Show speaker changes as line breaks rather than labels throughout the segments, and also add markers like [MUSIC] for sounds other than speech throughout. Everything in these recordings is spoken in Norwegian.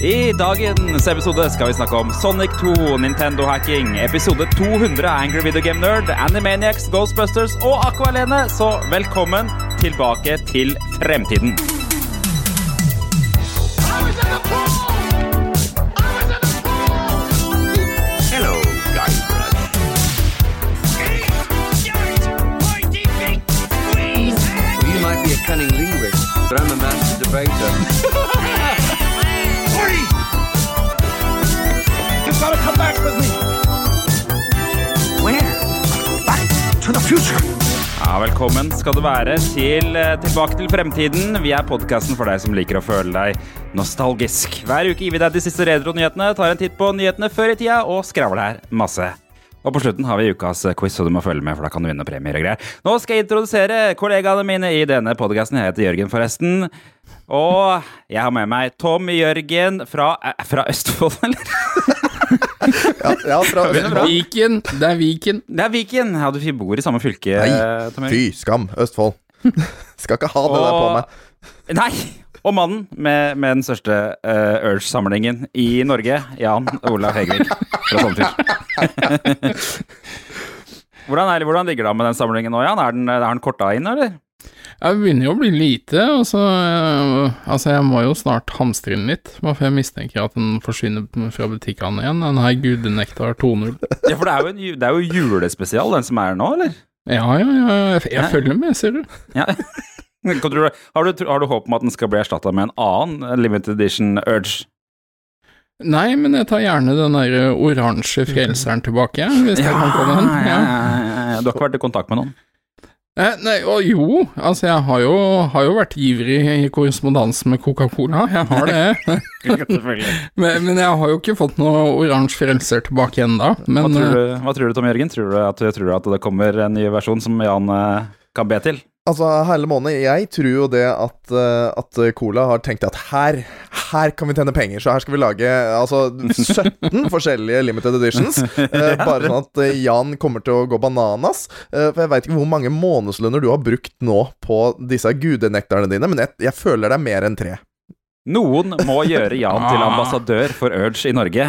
I dagens episode skal vi snakke om Sonic 2, Nintendo-hacking, episode 200 av Angry Video Game Nerd, Animaniacs, Ghostbusters og Aqualene. Så velkommen tilbake til fremtiden. Velkommen skal du være til eh, Tilbake til fremtiden. Vi er podkasten for deg som liker å føle deg nostalgisk. Hver uke gir vi deg de siste retro-nyhetene, tar en titt på nyhetene før i tida og skravler her masse. Og på slutten har vi ukas quiz, så du må følge med, for da kan du vinne premier og greier. Nå skal jeg introdusere kollegaene mine i denne podkasten. Jeg heter Jørgen, forresten. Og jeg har med meg Tom Jørgen fra, eh, fra Østfold, eller? [LAUGHS]
Ja, fra,
Viken. Det er Viken.
Det er Viken. Ja, du bor i samme fylke,
Nei, Fy skam, Østfold. [LAUGHS] Skal ikke ha det der på meg.
Nei! Og mannen med, med den største uh, Urge-samlingen i Norge, Jan Olav Hegvik fra Sandefjord. [LAUGHS] hvordan, er, hvordan ligger det an med den samlingen nå, Jan? Er den, er den korta inn, eller?
Jeg begynner jo å bli lite, og så eh, Altså, jeg må jo snart hamstre den litt, Hvorfor for jeg mistenker at den forsvinner fra butikkene igjen. Den her gudenektar 2.0.
Ja, for det er, jo en, det er jo julespesial, den som er nå, eller?
Ja, ja, ja, jeg, jeg følger med, ser du.
Ja. Har, du, har du håp om at den skal bli erstatta med en annen limited edition Urge?
Nei, men jeg tar gjerne den der oransje frelseren tilbake, hvis jeg kan komme den.
ja,
Ja.
ja, ja. Du har ikke vært i kontakt med noen?
Eh, nei, og jo, altså jeg har jo, har jo vært ivrig i korrespondanse med Coca-Cola, jeg har det. [LAUGHS] Men, men jeg har jo ikke fått noe oransje frelser tilbake ennå.
Hva,
eh,
du, hva tror du, Tom Jørgen? Tror du, at, tror du at det kommer en ny versjon som Jan eh, kan be til?
Altså, hele måned, jeg tror jo det at, eh, at Cola har tenkt at her, her kan vi tjene penger, så her skal vi lage altså 17 [LAUGHS] forskjellige limited editions. [LAUGHS] eh, bare sånn at eh, Jan kommer til å gå bananas. Eh, for jeg veit ikke hvor mange månedslønner du har brukt nå på disse gudenekterne dine, men jeg, jeg føler det er mer enn tre.
Noen må gjøre Jan til [LAUGHS]
Ah.
ambassadør for Urge i Norge.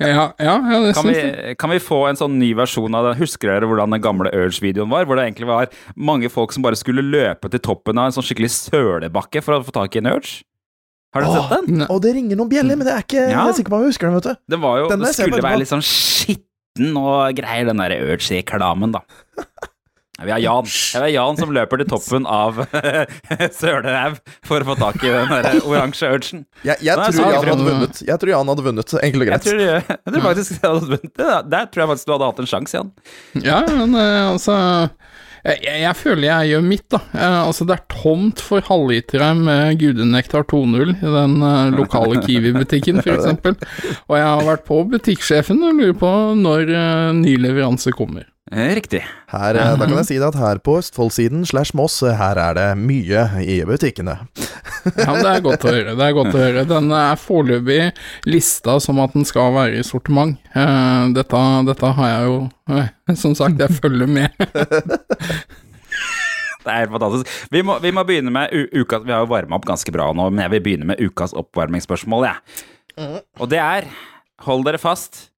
ja, ja, ja, det
Kan vi, kan vi få en sånn ny versjon av det? Husker dere hvordan den gamle Urge-videoen var? Hvor det egentlig var mange folk som bare skulle løpe til toppen av en sånn skikkelig sølebakke for å få tak i en Urge? Har dere
Åh.
sett den?
Ne-
Og det ringer noen bjeller, men det er ikke
Ja.
jeg er sikker på om jeg husker den, vet du.
Det, var jo, det skulle være litt sånn skitten og greier, den der Urge-reklamen, da. [LAUGHS] Vi har Jan. Det er Jan som løper til toppen av [LAUGHS] Sølehaug for å få tak i den der oransje Urgen.
Jeg, jeg tror Jan hadde vunnet. Jeg tror Jan hadde vunnet, enkelt og
Jeg tror, jeg tror faktisk jeg hadde vunnet det. Der tror jeg faktisk du hadde hatt en sjanse, Jan.
Ja, men eh, altså jeg, jeg, jeg føler jeg gjør mitt, da. Eh, altså, det er tomt for halvlitere med gudenektar 2.0 i den eh, lokale Kiwi-butikken, f.eks. [LAUGHS] Og jeg har vært på butikksjefen og lurer på når eh, ny leveranse kommer.
Eh, Riktig.
Her, eh, da kan jeg [LAUGHS] si at her på Østfoldsiden slash Moss, eh, her er det mye i butikkene. [LAUGHS]
Ja, men det er godt å høre. Det er godt å høre. Den er foreløpig lista som at den skal være i sortiment. Dette, dette har jeg jo [LAUGHS] Som sagt, jeg følger med.
Det er helt fantastisk. Vi må, vi må begynne med uka Vi har jo varma opp ganske bra nå, men jeg vil begynne med ukas oppvarmingsspørsmål, jeg. Og det er Hold dere fast.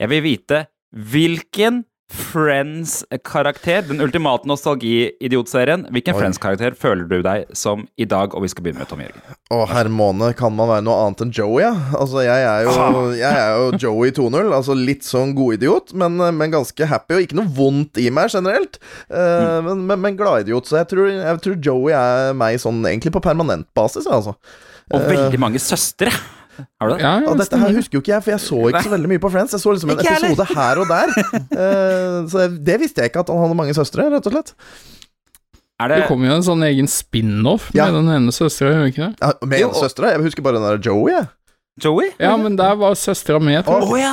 Jeg vil vite hvilken Friends-karakter, den ultimate nostalgi-idiotserien, hvilken Friends-karakter føler du deg som i dag? Og vi skal begynne med Tom Jørgen.
Å, Hermone, kan man være noe annet enn Joey, ja? Altså, jeg er jo, [LAUGHS] jeg er jo Joey 2.0. Altså litt sånn godidiot, men, men ganske happy, og ikke noe vondt i meg generelt. Eh, men, men, men gladidiot, så jeg tror, jeg tror Joey er meg sånn egentlig på permanent basis, altså.
Og veldig mange søstre. Har du det?
Ja, ja,
Og dette her husker jo ikke jeg, for jeg så ikke så veldig mye på Friends. Jeg så liksom en
Ikke
episode her og der. Uh, [LAUGHS] så det visste jeg ikke, at han hadde mange søstre, rett og slett.
Er det
Det kommer jo en sånn egen spin-off
Ja.
med den ene søstera, gjør det ikke det?
Ja, med en søstre? Jeg husker bare den der Joey, jeg.
Joey?
Ja, men der var søstera med,
Å
oh,
ja,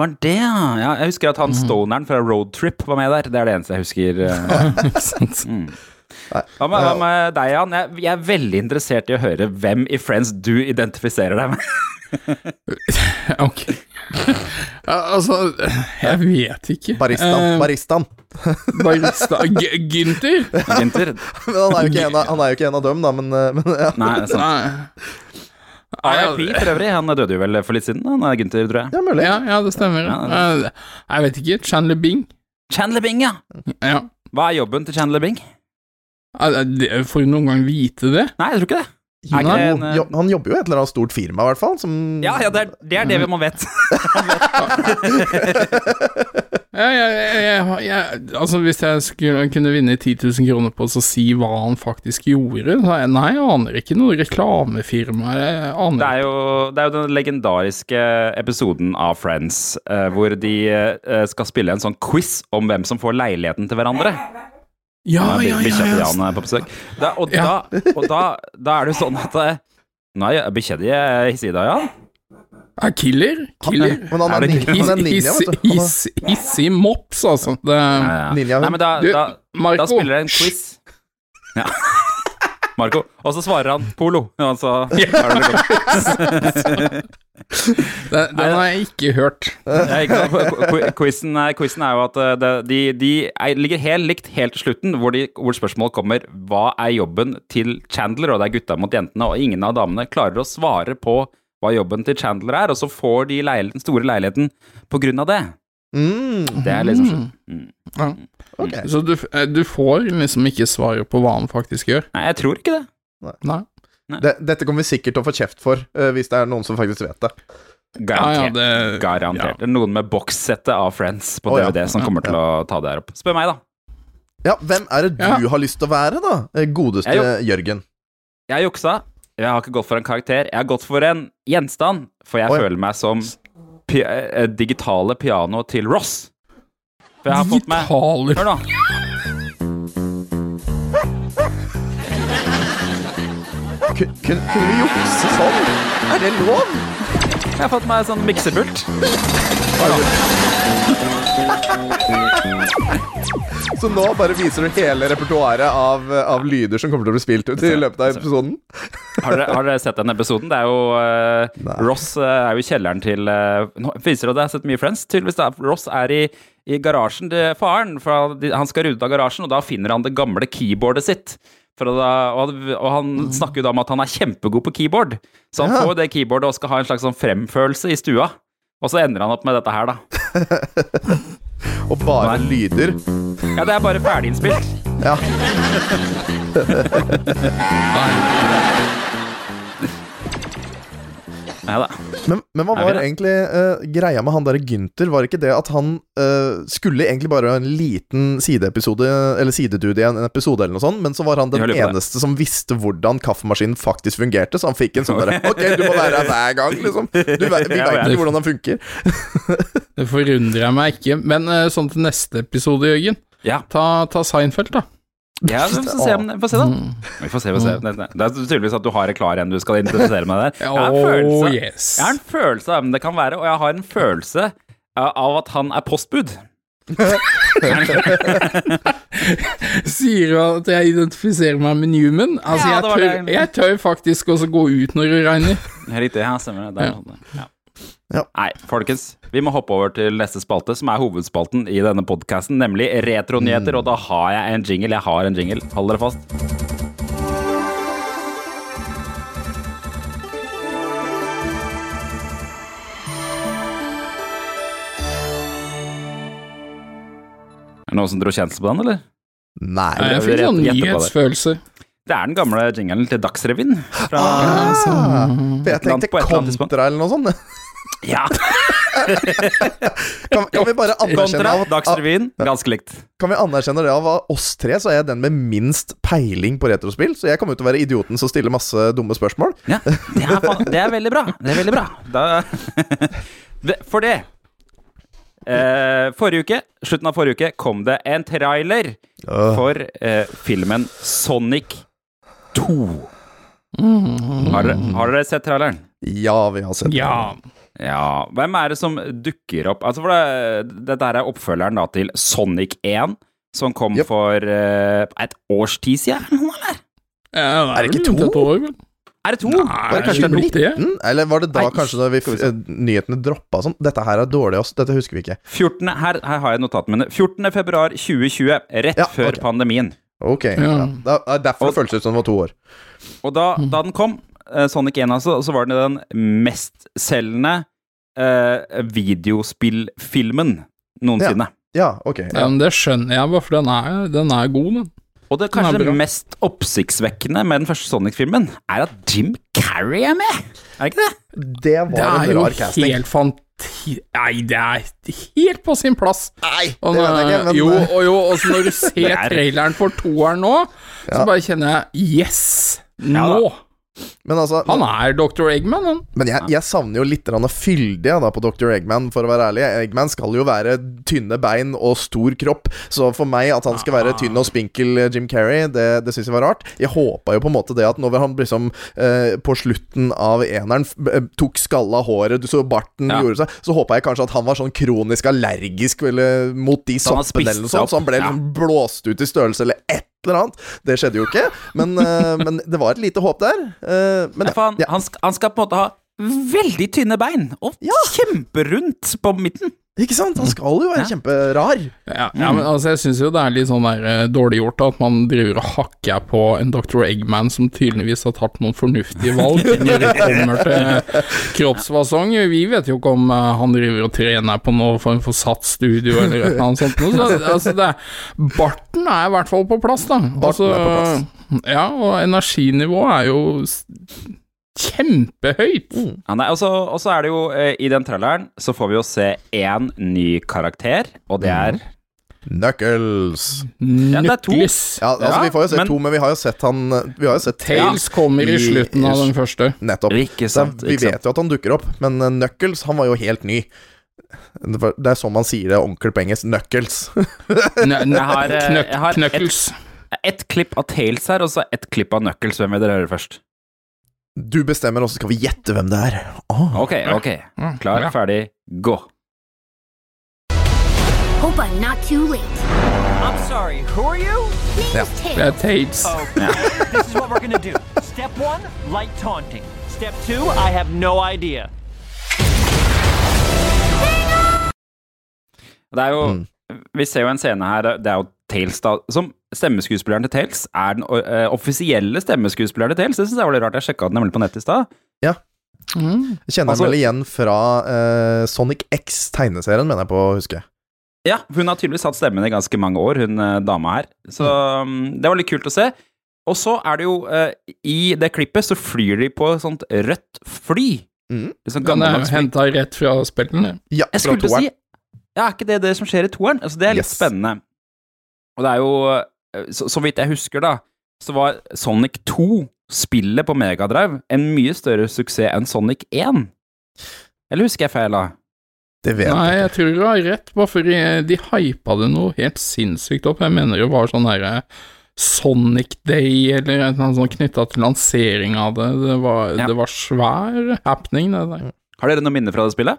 var det ja. ja. Jeg husker at han stoneren fra Roadtrip var med der. Det er det eneste jeg husker. eh. [LAUGHS] Hva med, hva med deg, Jan? Jeg, jeg er veldig interessert i å høre hvem i Friends du identifiserer deg med. [LAUGHS]
Ok. Altså, jeg vet ikke.
Baristan.
Eh,
Baristan.
barista G Gynter?
Gunther?
Han er jo ikke en av, han er jo ikke en av dem, da, men, eh, men ja.
Nei, det er sant.
Nei.
RIP for øvrig. Han døde jo vel for litt siden. Han er Gunther, tror jeg.
Ja, mulig.
Ja, ja, det stemmer.
Ja,
Eh, Jeg vet ikke. Chandler Bing?
Chandler Bing, ja.
Ja.
Hva er jobben til Chandler Bing?
Får hun noen gang vite det?
Nei, jeg tror ikke det. Er
Jo,
ikke en,
jo, han jobber jo i et eller annet stort firma, i hvert fall. Som
Ja, ja, det er det, er det man vet. [LAUGHS]
Ja, jeg, jeg, altså Hvis jeg skulle kunne vinne 10 000 kroner på å si hva han faktisk gjorde så jeg, Nei, jeg aner ikke noe reklamefirma. Jeg aner
Det er jo, det er jo den legendariske episoden av Friends eh, hvor de eh, skal spille en sånn quiz om hvem som får leiligheten til hverandre.
Ja,
er
ja, ja, ja.
Er på besøk. Da, og
Ja.
da, og da, da er det jo sånn at eh, Nei, bikkja di er hissig i dag, Jan.
Ja, killer. Killer.
Men han
Er
er, han er ninja, vet du. Er
Hiss- Hissig mops, altså. Det,
Ja, ja.
Ninja,
Nei, men da,
Du,
da,
Marco.
da spiller jeg en quiz. Ja. Marco. Og så svarer han polo. Ja, så, er det liksom- [LAUGHS]
Den, den har jeg ikke hørt.
Quizen er, er jo at eh, de, de er, ligger helt likt helt til slutten, hvor, de, hvor spørsmålet kommer Hva er jobben til Chandler? Og det er gutta mot jentene, og ingen av damene klarer å svare på hva jobben til Chandler er, og så får de leil den store leiligheten på grunn av det.
Mm,
Det er liksom sånn. Mm.
Ja.
Okay.
Så du, eh, du får liksom ikke svaret på hva han faktisk gjør.
Nei, jeg tror ikke det.
Nei.
Det, dette kommer vi sikkert til å få kjeft for, uh, hvis det er noen som faktisk vet det.
Ja, ja,
Garantert.
det,
Garantert. Det er noen med bokssettet av Friends på
oh, ja.
DVD som kommer til å ta det her opp. Spør meg, da.
Ja, hvem er det du
Ja.
har lyst til å være, da? Eh, Godeste
Jeg
Jørgen.
Jeg har juksa. Jeg har ikke gått for en karakter. Jeg har gått for en gjenstand, for jeg
Oi.
føler meg som pi eh, digitale piano til Ross. For jeg har fått med Hør nå.
Kun- kun- Kunne vi jukse sånn? Er det lov?
Jeg har fått meg sånn miksepult.
Så nå bare viser du hele repertoaret av, av lyder som kommer til å bli spilt ut i løpet av episoden?
Har dere, har dere sett den episoden? Det er jo
uh,
Ross eh, er jo i kjelleren til uh, Nå viser det at jeg har sett mye Friends. Tydeligvis da, Ross er i, i garasjen til faren, for han skal rydde av garasjen, og da finner han det gamle keyboardet sitt. Da, og, han- og han snakker jo da om at han er kjempegod på keyboard. Så han
Ja.
får det keyboardet og skal ha en slags sånn fremførelse i stua. Og så ender han opp med dette her, da. [LAUGHS]
Og bare
Nei.
lyder.
Ja, det er bare ferdiginnspilt.
Ja. [LAUGHS] [LAUGHS]
Ja.
Men, men hva var egentlig uh, greia med han derre Gynter? Var ikke det at han uh, skulle egentlig bare ha en liten sideepisode, eller sidedude i en, en episode eller noe sånt, men så var han den eneste som visste hvordan kaffemaskinen faktisk fungerte, så han fikk en sånn [LAUGHS] derre Ok, du må være her hver gang, liksom. Du, vi veit ikke hvordan den funker.
Det forundrer jeg meg ikke. Men uh, sånn til neste episode, Jørgen.
Ja,
Ta, ta Seinfeld, da.
Ja vi får se, om, får se da. Vi får se, vi får se. Det, det er tydeligvis at du har en klar en du skal introdusere meg der. [LAUGHS] Jeg har en
Oh,
følelse, jeg har en følelse av hvem det kan være, og jeg har en følelse av at han er postbud. [LAUGHS]
Sier du at jeg identifiserer meg med Newman? Altså, jeg, tør, jeg tør faktisk også gå ut når det regner. [LAUGHS]
Riktig, ja, stemmer det. Der, er
Ja.
ja.
Ja.
Nei, folkens, vi må hoppe over til neste spalte, som er hovedspalten i denne podkasten, nemlig retronyheter, og da har jeg en jingle. Jeg har en jingle. Hold dere fast. Er det noen som dro kjensel på den, eller?
Nei.
Jeg fikk sånn nyhetsfølelse.
Det er den gamle jinglen til Dagsrevyen. Fra,
Ah, sånn jeg tenkte kontra eller noe sånt.
Ja,
Kan, kan vi bare anerkjenne av,
Dagsrevyen. Ganske likt.
Kan vi anerkjenne det av oss tre, så er jeg den med minst peiling på retrospill. Så jeg kommer ut til å være idioten som stiller masse dumme spørsmål.
Ja, det er, det er veldig bra. Det er veldig bra. Da, [LAUGHS] for det eh, Forrige uke, slutten av forrige uke, kom det en trailer
Øh.
for eh, filmen Sonic 2. Har dere, har dere sett traileren?
Ja, vi har sett
Ja.
Ja. Hvem er det som dukker opp Altså, for det, dette er oppfølgeren da til Sonic 1, som kom
Yep.
for uh, et års tid siden, eller?
Ja,
Er det ikke to?
år, vel?
Er det to?
Nei,
Var det
er
kanskje
det nok det?
19? Eller var det da
Nei,
kanskje da vi,
vi
nyhetene droppa sånn? Dette her er dårlig, ass. Dette husker vi ikke.
14. Her, her har jeg notatene mine. 14. februar 2020, rett
Ja,
før
okay.
pandemien.
Ok.
Ja.
Ja. Da, er derfor
Og-
det ut som det var to år.
Og da, da den kom, eh, Sonic 1, altså, så var den den mestselgende uh, videospillfilmen noensinne.
Ja, ok.
Ja,
Ja.
men det skjønner jeg, bare for den er, den er god, den.
Og det
er
kanskje det mest oppsiktsvekkende med den første Sonic-filmen, er at Jim Carrey er med! Er det ikke det?
Det
Det
var
er
en
jo
rar casting.
helt fanti... Nei, det er helt på sin plass.
Nei,
Og
det vet jeg ikke, men
jo,
eh,
og jo, og så når du [LAUGHS] ser
er-
traileren for toeren nå, så bare kjenner jeg Yes!
Ja
Nå!
Men altså
Han er Dr. Eggman, han.
Men jeg, jeg savner jo litt fyldig da på Dr. Eggman, for å være ærlig. Eggman skal jo være tynne bein og stor kropp, så for meg at han skal være tynn og spinkel eh, Jim Carrey, det, det syns jeg var rart. Jeg håpa jo på en måte det at når han liksom eh, på slutten av eneren eh, tok skalla håret, du så barten
Ja.
gjorde seg, så håpa jeg kanskje at han var sånn kronisk allergisk eller, mot de soppene eller noe sånt, så han ble liksom ja. blåst ut i størrelse eller et eller annet. Det skjedde jo ikke, men, eh, men det var et lite håp der. Eh, men
Ja, han,
ja.
han, skal, han skal på en måte ha veldig tynne bein, og kjemperundt på midten.
Ikke sant? Han skal jo være
Ja.
kjemperar.
Ja, ja, men altså, jeg syns jo det er litt sånn der eh, dårlig gjort at man driver og hakker på en Dr. Eggman som tydeligvis har tatt noen fornuftige valg [LAUGHS] når det kommer til kroppsfasong. Vi vet jo ikke om uh, han driver og trener på noe form for SAT-studio eller et eller annet sånt. noe, Så, altså, det, barten er i hvert fall på plass, da. Altså,
er på plass.
Ja, og energinivået er jo kjempehøyt.
Ja, nei, og så og så er det jo eh, I den traileren så får vi jo se én ny karakter, og det er
Knuckles.
Ja, det er to.
Ja, altså Vi får jo se
men-
to, men vi har jo sett han Vi har jo sett
Tails kommer i slutten av den første.
Nettopp.
Ikke
Så
sant,
vi
ikke sant.
vet jo at han dukker opp, men eh, Knuckles han var jo helt ny. Det er sånn man sier det ordentlig på engelsk. Knuckles. [LAUGHS]
Jeg har, eh, jeg har
Knuckles.
Ett klipp av Tails her, og så ett klipp av Knuckles. Hvem vil dere høre først?
Du bestemmer, og så skal vi gjette hvem det er. Oh.
Ok, ok. Klar,
Ja.
ferdig, gå.
Hope I'm not too late.
I'm sorry, who are you?
Name's
Det er Tates.
Okay, this is what we're gonna do. Step one, light taunting. Step two, I have no idea.
Det er jo
Mm.
Vi ser jo en scene her, det er jo Tales, da Som stemmeskuespilleren til Tales er den uh, offisielle stemmeskuespilleren til Tales. Det syns jeg var litt rart. Jeg sjekka den nemlig på nettet i stad.
Mm.
Jeg kjenner
Altså-
vel igjen fra uh, Sonic X-tegneserien, mener jeg på å huske.
Ja, hun har tydeligvis hatt stemmen i ganske mange år, hun uh, dama her. Så mm, det var litt kult å se. Og så er det jo I det klippet så flyr de på et sånt rødt fly. Mm. Sånn
Den er henta rett fra spillene.
Ja,
Jeg skulle til å si Ja, er ikke det det som skjer i toeren? Altså, det er litt
Yes.
spennende. Og det er jo eh, så, så vidt jeg husker, da, så var Sonic 2, spillet på Megadrive, en mye større suksess enn Sonic 1. Eller husker jeg feil, da?
Det vet
Nei,
jeg.
jeg tror du har rett, bare fordi de hypa det noe helt sinnssykt opp. Jeg mener det var sånn derre Sonic Day eller noe sånt knytta til lansering av det. Det var,
Ja.
det var svær happening, det der.
Har dere noe minne fra det spillet?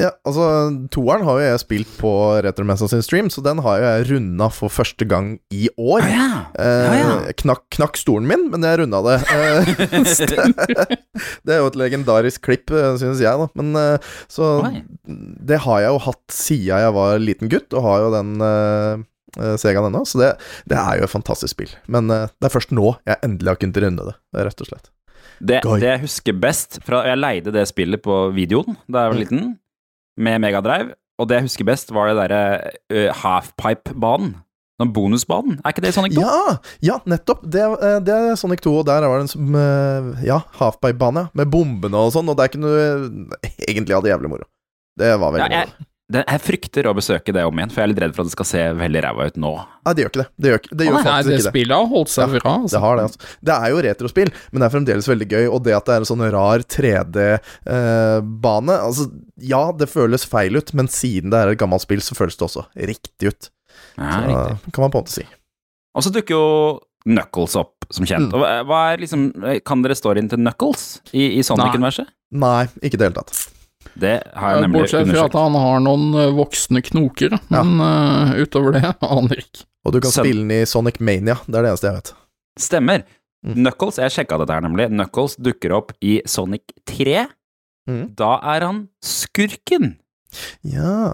Ja, altså Toeren har jo jeg spilt på Retromessa sin stream, så den har jo jeg runda for første gang i år.
ja. Ja, Ja, Eh,
Knakk, knakk stolen min, men jeg runda det. Eh, [LAUGHS] det er jo et legendarisk klipp, eh, synes jeg, da. Men eh, så
Oi.
Det har jeg jo hatt siden jeg var liten gutt, og har jo den eh, Segaen ennå. Så det, det er jo et fantastisk spill. Men eh, det er først nå jeg endelig har kunnet runde det, rett og slett.
Det, det jeg husker best fra Jeg leide det spillet på videoen da jeg var
Mm.
liten, med Megadrive, og det jeg husker best, var det derre uh, halfpipe-banen. Den bonusbanen. Er ikke det Sonic 2?
Ja, ja, nettopp! Det, eh, det er Sonic 2, og der var det en som eh, Ja, halfpipe-bane, ja. Med bombene og sånn, og der kunne du egentlig ha det jævlig moro. Det var veldig
Ja,
moro.
jeg, det, jeg frykter å besøke det om igjen, for jeg er litt redd for at det skal se veldig ræva ut nå.
Nei, det gjør ikke det. Det gjør, det gjør
Nei,
faktisk
det
ikke det.
spillet har holdt seg bra.
Det
Altså.
har det, altså. Det er jo retrospill, men det er fremdeles veldig gøy. Og det at det er en sånn rar 3D-bane Altså, ja, det føles feil ut, men siden det er et gammelt spill, så føles det også riktig ut.
Ja,
Så,
riktig.
kan man på en måte si.
Og så dukker jo Knuckles opp, som kjent.
Mm.
Og hva- er liksom Kan dere storyen til Knuckles i, i Sonic-universet?
Nei, ikke i det hele tatt.
Det har jeg nemlig
Bortsett fra at han har noen eh, voksne knoker, men eh, utover det [LAUGHS] aner ikke.
Og du kan
Stem
spille den i Sonic Mania, det er det eneste jeg vet.
Stemmer.
Mm.
Knuckles, jeg sjekka dette her nemlig. Knuckles dukker opp i Sonic 3.
Mm.
Da er han skurken.
Ja.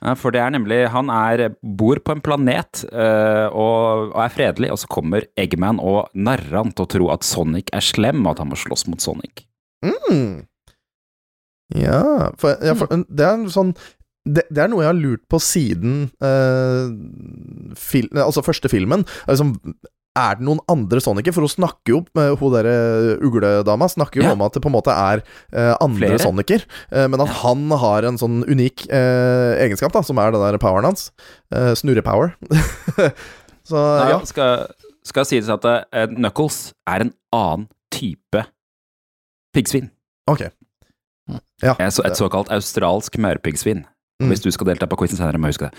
Ja, For det er nemlig Han er, bor på en planet øh, og, og er fredelig, og så kommer Eggman og narrer han til å tro at Sonic er slem, og at han må slåss mot Sonic.
Mm. Ja, for, ja, for det er sånn det, det er noe jeg har lurt på siden eh, fil, altså første filmen. Liksom, er det noen andre Sonicer? For hun snakker jo eh, Hun derre ugledama snakker jo
Ja.
om at det på en måte er eh, andre
Flere.
Sonicer. eh, men at han har en sånn unik eh, egenskap, da, som er den der poweren hans. Uh, Snurrepower. [LAUGHS] Så
Nei,
ja.
skal, skal sies at uh, Knuckles er en annen type piggsvin.
Ok. Ja.
Et, så, et såkalt australsk maurpiggsvin.
Mm.
Hvis du skal delta på quizen senere, må du huske det.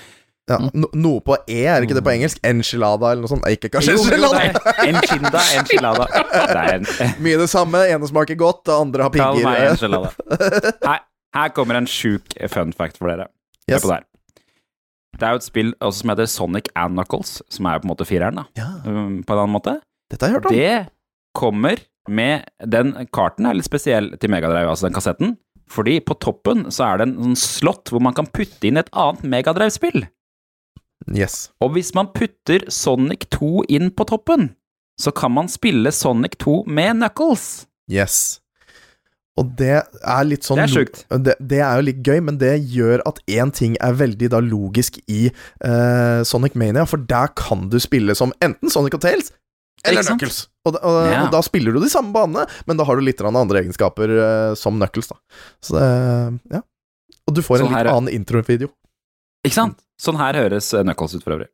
ja. No, noe på E, er ikke det på engelsk? Enchilada eller noe sånt? Nei, Ikke kanskje
Jo, jo,
enchilada?
det er Enchilada, enchilada. En [LAUGHS]
Mye det samme. ene smaker godt, det andre har
Kall meg enchilada. [LAUGHS] Her, her kommer en sjuk fun fact for dere. Hør
Yes.
på det her. Det er jo et spill også som heter Sonic and Knuckles, som er på en måte fireren, da.
Ja,
Um, På en annen måte.
dette har jeg hørt om.
Det kommer med Den karten er litt spesiell til Megadrive, altså den kassetten. Fordi på toppen så er det en sånn slott hvor man kan putte inn et annet Megadrive-spill.
Yes.
Og hvis man putter Sonic 2 inn på toppen, så kan man spille Sonic 2 med Knuckles.
Yes. Og det er litt sånn
Det er sjukt.
Det, det er jo litt gøy, men det gjør at én ting er veldig da logisk i uh, Sonic Mania, for der kan du spille som enten Sonic og Tails eller? Knuckles. Og, da- og,
Ja.
og da spiller du de samme banene, men da har du litt andre egenskaper uh, som Knuckles, da. Så det Ja. Og du får
sånn
en litt
her er-
annen introvideo.
Ikke sant? Sånn her høres eh, Knuckles ut for øvrig.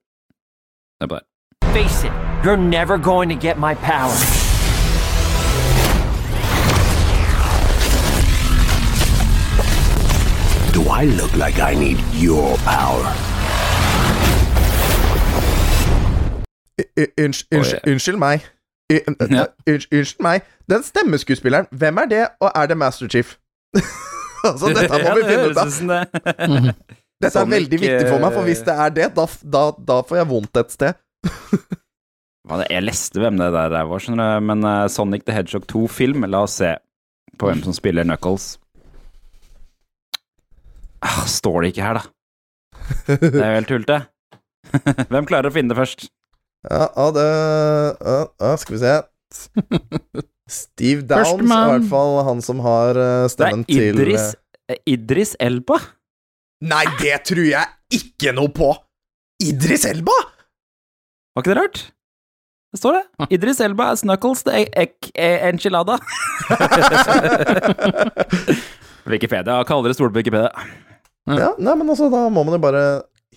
Hør på det.
Face it, you're never going to get my power.
Do I look like I need your power?
Unnskyld, unnskyld, meg. Unnskyld, unnskyld meg. Den stemmeskuespilleren, hvem er det, og er det Master Chief? [LAUGHS] altså, dette må [LAUGHS] vi finne ut av.
det.
Dette er veldig viktig for meg, for hvis det er det, da, da, da får jeg vondt et sted. [LAUGHS]
Jeg leste hvem det der var, skjønner du. Men eh, Sonic the Hedgehog 2-film, la oss se på hvem som spiller Knuckles. Ah, står det ikke her, da? Det er jo helt tullete. Hvem klarer å finne det først?
Ja, ja det ja, Skal vi se. [LAUGHS] Steve Downs er i hvert fall han som har eh,
Det er
stemmen til
Idris, eh, Idris Elba.
Nei, det tror jeg ikke noe på! Idris Elba!
Var ikke det rart? Det står det. Idris Elba er Snuckles the e- ek- e- enchilada. [LAUGHS] Wikipedia. Kaller det stole på Wikipedia.
Ja, nei, men altså, da må man jo bare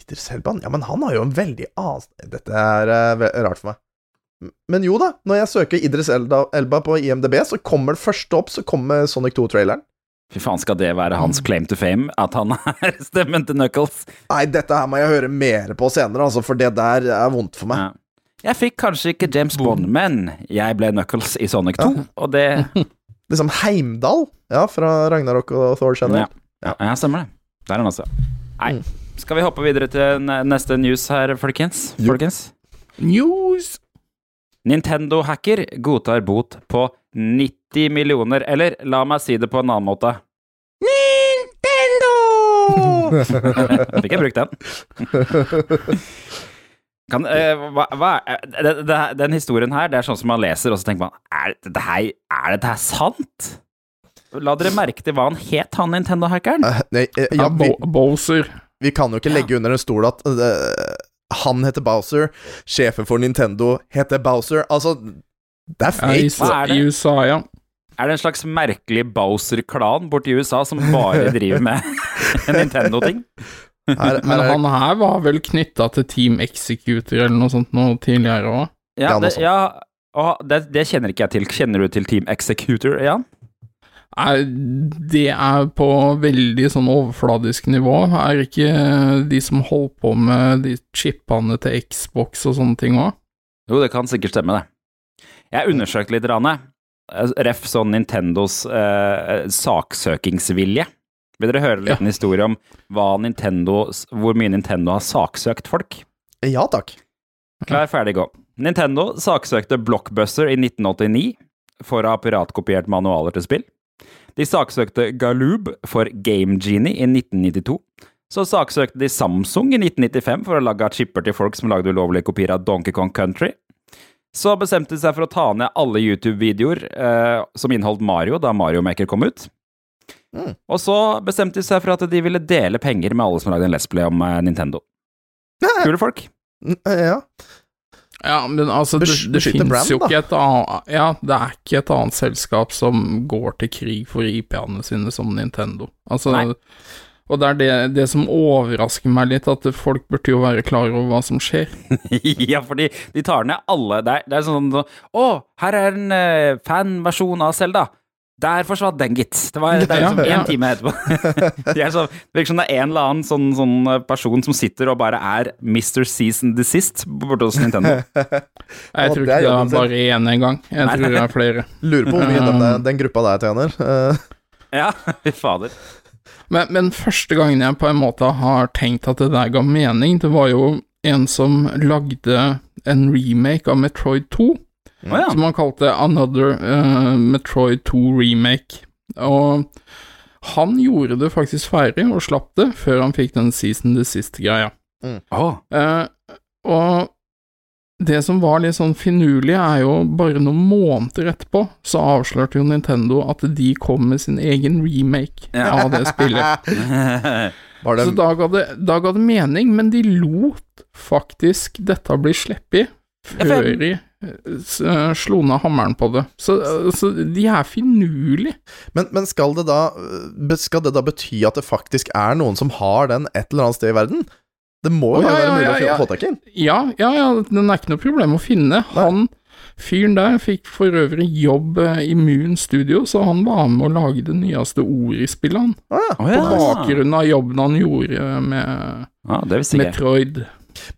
Idris Selban? Ja, men han har jo en veldig annen Dette er eh, rart for meg. Men jo da, når jeg søker Idris Elba, på IMDb, så kommer det første opp, så kommer Sonic 2-traileren.
Fy faen, skal det være hans claim to fame? At han [LAUGHS] er stemmen til Knuckles?
Nei, dette her må jeg høre mer på senere, altså, for det der er vondt for meg.
Ja. Jeg fikk kanskje ikke James Bond, men jeg ble Knuckles i Sonic 2, og det [LAUGHS]
Liksom Heimdal, ja, fra Ragnarok og Thor, kjenner
Ja, ja stemmer det. Der er han altså. Nei. Skal vi hoppe videre til neste news her, folkens? Folkens?
News!
Nintendo-hacker godtar bot på 90 millioner, eller la meg si det på en annen måte. Nintendo! [LAUGHS] Fikk jeg brukt den? Kan, eh, hva, hva, er- det, det, den historien her, det er sånn som man leser, og så tenker man Er dette her, er dette her sant? La dere merke til hva han het, han Nintendo-hackeren.
Uh, Nei, eh,
Ja,
ja,
Bo Bowser.
Vi kan jo ikke legge under en stol at uh, han heter Bowser, sjefen for Nintendo heter Bowser. Altså, det er
Ja, i.
Hva er det?
I USA, ja.
Er det en slags merkelig Bowser-klan borti USA som bare [LAUGHS] driver med [LAUGHS] Nintendo-ting?
Men han her var vel knytta til Team Executor eller noe sånt noe tidligere òg.
Ja,
Ja,
det, ja og det, det kjenner ikke jeg til. Kjenner du til Team Executor, Jan?
Det er på veldig sånn overfladisk nivå. Er ikke de som holdt på med de chipene til Xbox og sånne ting òg?
Jo, det kan sikkert stemme, det. Jeg undersøkte litt, Rane. Ref sånn Nintendos eh, saksøkingsvilje. Vil dere høre en liten historie om hva Nintendo, hvor mye Nintendo har saksøkt folk?
ja takk.
Klar, ferdig, gå. Nintendo saksøkte Blockbuster i 1989 for å ha piratkopiert manualer til spill. De saksøkte Galoob for Game Genie i 1992. Så saksøkte de Samsung i 1995 for å lage chipper til folk som lagde ulovlige kopier av Donkey Kong Country. Så bestemte de seg for å ta ned alle YouTube-videoer eh, som inneholdt Mario da Mario Maker kom ut.
Mm.
Og så bestemte de seg for at de ville dele penger med alle som lagde en Let's Play om eh, Nintendo. Kule folk.
Mm, Ja.
Ja, men altså, det, det fins jo ikke et annet Ja, det er ikke et annet selskap som går til krig for IP-ene sine som Nintendo. Altså,
Nei.
og det er det, det som overrasker meg litt, at folk burde jo være klar over hva som skjer. [LAUGHS]
ja, fordi de tar ned alle Det er, det er sånn Å, her er en uh, fanversjon av Selda. Der forsvant den, gitt. Det var det liksom én [LAUGHS]
ja.
time etterpå. [LAUGHS] Er det virker som det er en eller annen sånn, sånn eh, person som sitter og bare er Mr. Season Desist borte hos Nintendo. [LAUGHS]
Jeg tror ikke det er bare én gang. Jeg
Nei,
tror det er flere.
Lurer på hvor mye den, den gruppa der tjener.
Ja, fy fader.
Men, men første gangen jeg på en måte har tenkt at det der ga mening, det var jo en som lagde en remake av Metroid 2.
Ja.
som han kalte Another uh, Metroid 2 Remake. Og han gjorde det faktisk ferdig og slapp det før han fikk den season the sist-greia.
Mm.
Oh. Uh, og det som var litt sånn finurlig, er jo bare noen måneder etterpå, så avslørte jo Nintendo at de kom med sin egen remake
Ja.
av det spillet. [LAUGHS]
var det
Så da ga, det, da ga det mening, men de lot faktisk dette bli sluppet
Ja,
før
jeg-
eh, slo ned hammeren på det. Så, eh, så de er finurlige.
Men, men skal, det da, øh, skal det da bety at det faktisk er noen som har den et eller annet sted i verden? Det må jo
oh, ja,
være
ja,
mulig
ja,
å få tak i.
Ja, ja, ja, den er ikke noe problem å finne. Han fyren der fikk for øvrig jobb eh, i Moon Studio, så han var med å lage det nyeste ordet i spillet, han.
Ah,
Å
På bakgrunn av jobben han gjorde med
ah.
Metroid.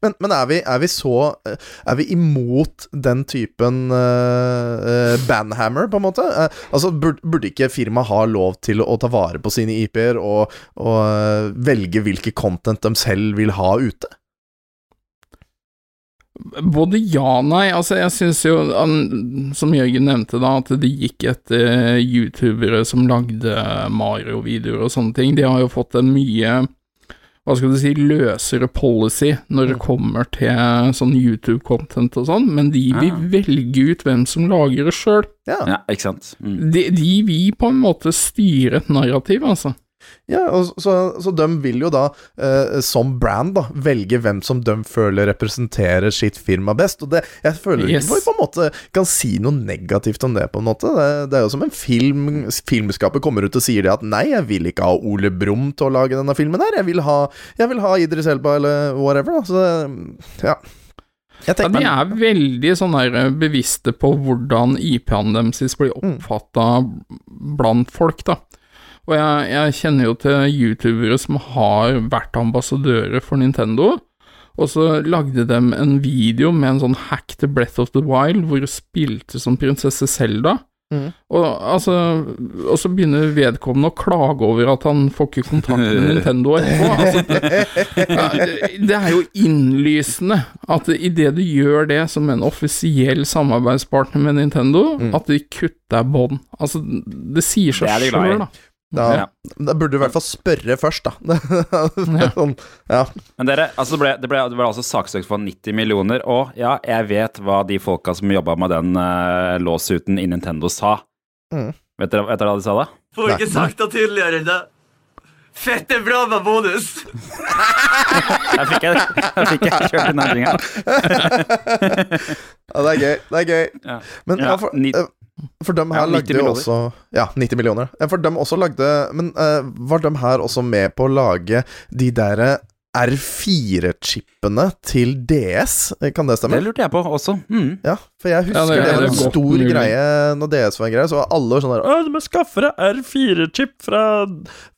Men, men er, vi, er vi så øh, Er vi imot den typen øh, banhammer, på en måte? Uh, altså, burde, burde ikke firmaet ha lov til å, ta vare på sine IP-er og, og uh, velge hvilke content de selv vil ha ute?
Både ja og nei. Altså, jeg syns jo, som Jørgen nevnte, da, at det gikk etter youtubere som lagde Mario-videoer og sånne ting. De har jo fått en mye hva skal du si, løsere policy når det kommer til sånn YouTube-content og sånn, men de vil
ja.
velge ut hvem som lager det sjøl.
Ja.
Ja, ikke sant. Mm.
De, de vil på en måte styre et narrativ, altså.
Ja, og så, så de vil jo da, eh, som brand, da, velge hvem som de føler representerer sitt firma best. Og det, jeg føler
Yes.
ikke på en måte kan si noe negativt om det, på en måte. Det, det er jo som en film Filmskapet kommer ut og sier det at nei, jeg vil ikke ha Ole Brumm til å lage denne filmen her. Jeg vil ha, jeg vil ha Idris Elba eller whatever. Da. Så ja.
Ja, de er veldig sånn der eh, bevisste på hvordan IP-ene deres blir oppfatta blant folk, da. Og jeg, jeg kjenner jo til youtubere som har vært ambassadører for Nintendo, og så lagde de en video med en sånn hack til Breath of the Wild, hvor hun spilte som prinsesse Selda.
Mm.
Og, altså, og så begynner vedkommende å klage over at han får ikke kontakt med [LAUGHS] Nintendo etterpå. Altså, det, ja, det- er jo innlysende at idet du gjør det som en offisiell samarbeidspartner med Nintendo,
Mm.
at de kutter bånd. Altså, det sier seg sjøl, da.
Da,
Ja.
da burde du i hvert fall spørre først, da. [LAUGHS] sånn, ja.
Men dere, altså det, ble, det, ble, det ble altså saksøkt for 90 millioner, og ja, jeg vet hva de folka som jobba med den uh, låsuten i Nintendo sa.
Mm.
Vet, dere, vet dere hva de sa da?
Får ikke sagt det tydeligere enn det. Fette bra med bonus! [LAUGHS]
Jeg fikk jeg, jeg, fikk jeg kjørt den endringa. [LAUGHS]
ja, det er gøy. Det er gøy.
Ja.
Men
Ja,
ja, for, eh, for dem her
Ja, 90
lagde
millioner.
også Ja, 90 millioner. For dem også lagde Men uh, var dem her også med på å lage de derre R4-chipene til DS? Kan det stemme?
Det lurte jeg på også. Mm.
Ja, for jeg husker
Ja, det-
det,
det
var en stor
mulig.
greie når DS var en greie. Så var alle sånn der Å, du må skaffe deg R4-chip fra,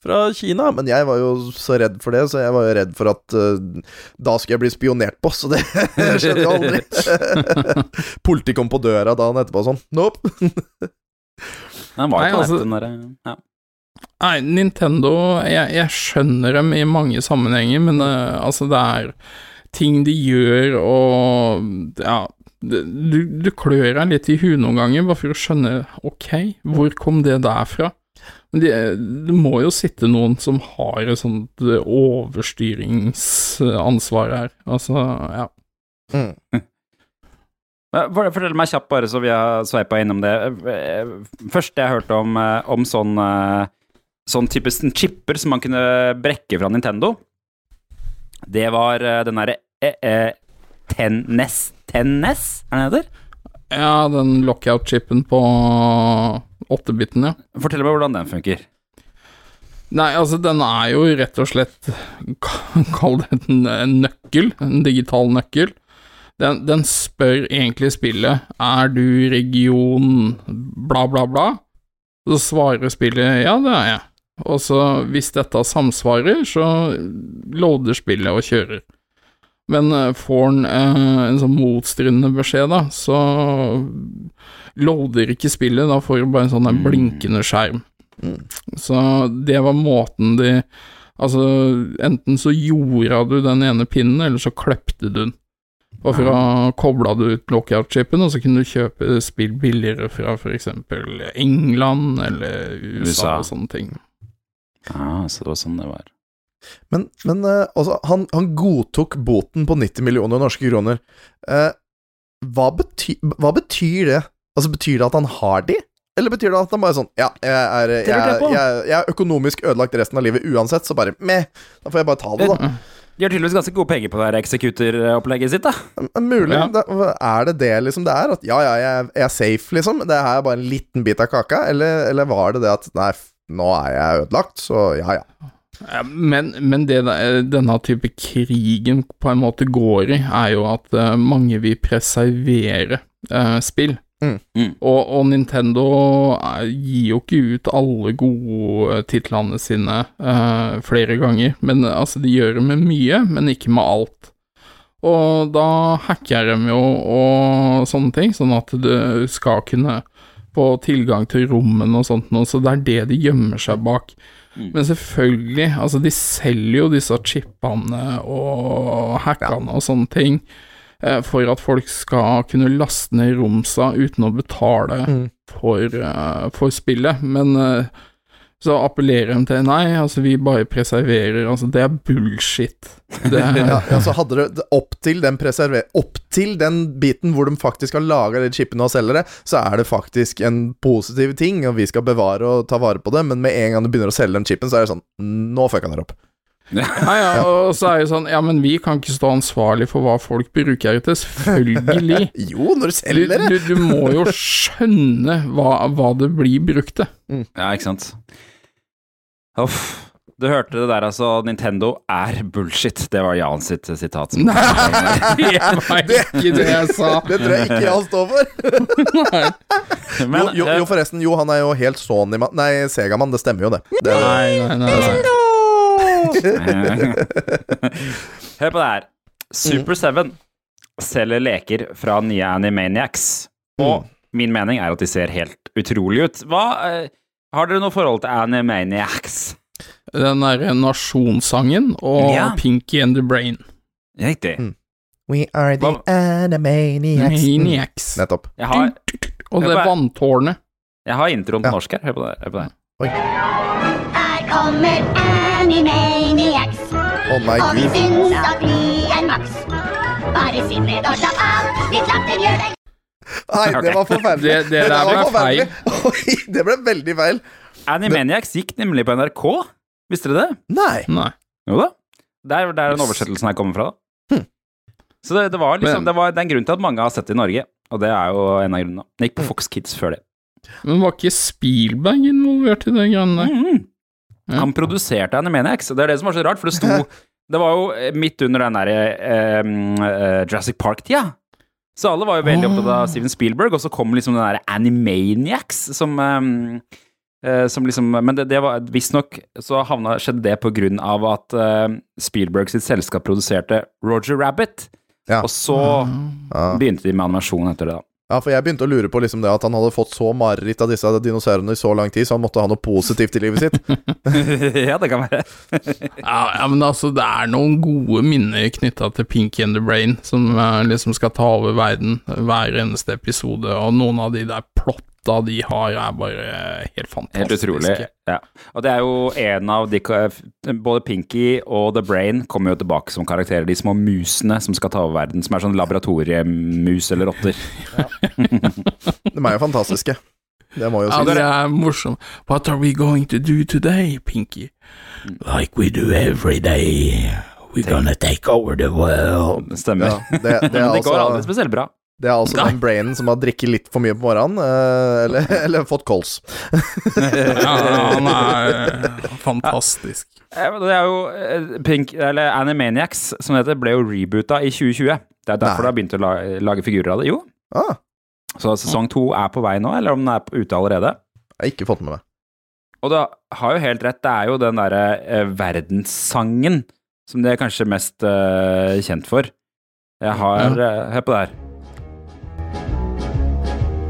fra Kina. Men jeg var jo så redd for det, så jeg var jo redd for at uh, da skulle jeg bli spionert på, så det [LAUGHS] skjedde jo aldri. [LAUGHS] Politiet kom på døra dagen etterpå og sånn. Nope. [LAUGHS]
Den var
Nei,
på
altså-
nett, den derre ja.
Nei, Nintendo jeg, jeg skjønner dem i mange sammenhenger, men uh, altså, det er ting de gjør, og ja du, du klør deg litt i huet noen ganger, bare for å skjønne Ok, hvor kom det der fra? Men det, det må jo sitte noen som har et sånt eh, overstyringsansvar her. Altså, ja.
Mm. [LAUGHS]
For- Fortell meg kjapt, bare så vi har sveipa innom det. Eh, Første jeg hørte om, om sånn, eh, sånn type sånn chipper som man kunne brekke fra Nintendo, det var eh, den derre eh, eh, Tennes Tennes, er det det heter?
ja, den lockout-chipen på 8-biten, ja.
Fortell meg hvordan den funker.
Nei, altså, den er jo rett og slett [LAUGHS] Kall det en, en nøkkel, en digital nøkkel. Den, den spør egentlig spillet Er du region bla, bla, bla? Så svarer spillet ja, det er jeg. Og så, hvis dette samsvarer, så loader spillet og kjører. Men eh, får den eh, en sånn motstridende beskjed, da, så loader ikke spillet. Da får du bare en sånn der blinkende skjerm. Så det var måten de Altså, enten så jorda du den ene pinnen, eller så klepte du den. Og fra kobla du ut lockout-chipen, og så kunne du kjøpe spill billigere fra f.eks. England eller USA,
USA.
og sånne ting.
Ah, så det var sånn det var.
Men, men eh, altså, han, han godtok boten på 90 millioner norske kroner. Eh, hva, bety, hva betyr det? Altså, Betyr det at han har de? Eller betyr det at han bare er sånn Ja, jeg er, jeg,
jeg
jeg, er økonomisk ødelagt resten av livet uansett, så bare meh. Da får jeg bare ta det, da.
De har tydeligvis ganske gode penger på det her executor-opplegget sitt, da.
Mulig.
Ja.
Det, er det det liksom det er? At ja, ja, jeg, jeg er safe, liksom? Det her er bare en liten bit av kaka? Eller, eller var det det at nei, nå er jeg ødelagt, så ja, ja.
Men, men det denne type krigen på en måte går i, er jo at eh, mange vil preservere eh, spill.
Mm.
Mm.
Og, og Nintendo eh, gir jo ikke ut alle gode eh, titlene sine eh, flere ganger. Men eh, altså, de gjør det med mye, men ikke med alt. Og da hacker de jo og sånne ting, sånn at du skal kunne få tilgang til rommene og sånt noe, så det er det de gjemmer seg bak. Men selvfølgelig, altså de selger jo disse chipene og hackene og sånne ting eh, for at folk skal kunne laste ned romsa uten å betale for, eh, for spillet. Men eh, så appellerer de til Nei, altså vi bare preserverer. Altså det er bullshit. Det er, [LAUGHS]
ja, altså, hadde det opp til den preserver... Opp til den biten hvor de faktisk har laga de chipene og selger det, så er det faktisk en positiv ting, og vi skal bevare og ta vare på det, men med en gang du begynner å selge den chipen, så er det sånn Nå fucka dere opp. [LAUGHS]
Ja, ja, og så er det sånn Ja, men vi kan ikke stå ansvarlig for hva folk bruker det til. Selvfølgelig. [LAUGHS]
Jo, når du
Du,
selger det!
du, du må jo skjønne hva, hva det blir brukt til.
Ja, ikke sant. Uff. Du hørte det der, altså. Nintendo er bullshit. Det var Jan sitt sitat.
Nei, [LAUGHS] det er ikke det jeg sa.
Det tror jeg ikke Jan står for. [LAUGHS]
Nei,
Jo,
Men,
jo,
jo,
jo, forresten. Jo, han er jo helt Sony-mann Nei, Segamann. Det stemmer jo, det. det,
nei, nei, nei. [LAUGHS]
Hør på det her. Super 7 selger leker fra nye Animaniacs. Og min mening er at de ser helt utrolig ut. Hva eh, Har dere noe forhold til Animaniacs?
Den derre nasjonssangen og
Ja.
Pinky and the Brain.
Riktig.
Mm. We are the
Hva-
Animaniacs. Mm. Nettopp.
Jeg har,
Og det vanntårnet.
jeg har introen på
Ja.
norsk her. Hør på det. Hør på det.
Her kommer Animaniacs.
Oh
Og vi syns at vi er maks. Bare sitt ned og slapp av. Litt latter gjør deg
Nei, det var forferdelig.
Det- det der
var
ble
forferdelig. [LAUGHS] Oi, det ble veldig feil.
Animaniacs gikk nemlig på NRK. Visste dere det?
Nei.
Nei.
Jo da. Det er der den oversettelsen her kommer fra. da.
Hm.
Så det, det var liksom det, var, det er en grunn til at mange har sett det i Norge, og det er jo en av grunnene. Det gikk på Fox Kids før det.
Men var ikke Spielberg involvert i det greiene der?
Mhm.
Ja.
Han produserte Animaniacs, og det er det som var så rart, for det sto Det var jo midt under den derre eh, eh, Jurassic Park-tida. Så alle var jo veldig opptatt av Steven Spielberg, og så kom liksom den derre Animaniacs som eh, eh, som liksom, men det, det var visstnok så havna, skjedde det på grunn av at eh, Spielberg sitt selskap produserte Roger Rabbit.
Ja.
Og så
Ja.
begynte de med animasjon etter det, da.
Ja, for jeg begynte å lure på liksom det at han hadde fått så mareritt av disse dinosaurene i så lang tid, så han måtte ha noe positivt i livet sitt. [LAUGHS]
ja, det kan være. [LAUGHS]
Ja, ja, men altså, det er noen gode minner knytta til Pinky and the Brain, som eh, liksom skal ta over verden hver eneste episode, og noen av de der plotta de har, er bare helt
Helt utrolig. Ja. Og det er jo en av de Både Pinky og The Brain kommer jo tilbake som karakterer. De små musene som skal ta over verden. Som er sånn laboratoriemus eller rotter. [LAUGHS]
De er jo fantastiske. Det må jo
Ja, det er morsomt. What are we going to do today, Pinky?
Like we do every day. We're gonna take over the world.
Stemmer.
Ja, det, det, er [LAUGHS]
det går aldri
altså,
spesielt bra.
Det er altså den brainen som har drikket litt for mye på morgenen, eh, eller, [LAUGHS] eller fått kols.
Ja, han er [LAUGHS] fantastisk.
Det er jo eh, Pink, eller Animaniacs, som det heter, ble jo reboota i 2020. Det er derfor
Nei.
de har begynt å lage, lage figurer av det. Jo.
Ah,
Så sesong to er på vei nå, eller om den er ute allerede.
jeg har ikke fått med meg.
Og du har jo helt rett, det er jo den derre eh, verdenssangen som de er kanskje mest eh, kjent for. Jeg har eh, Hør på det her.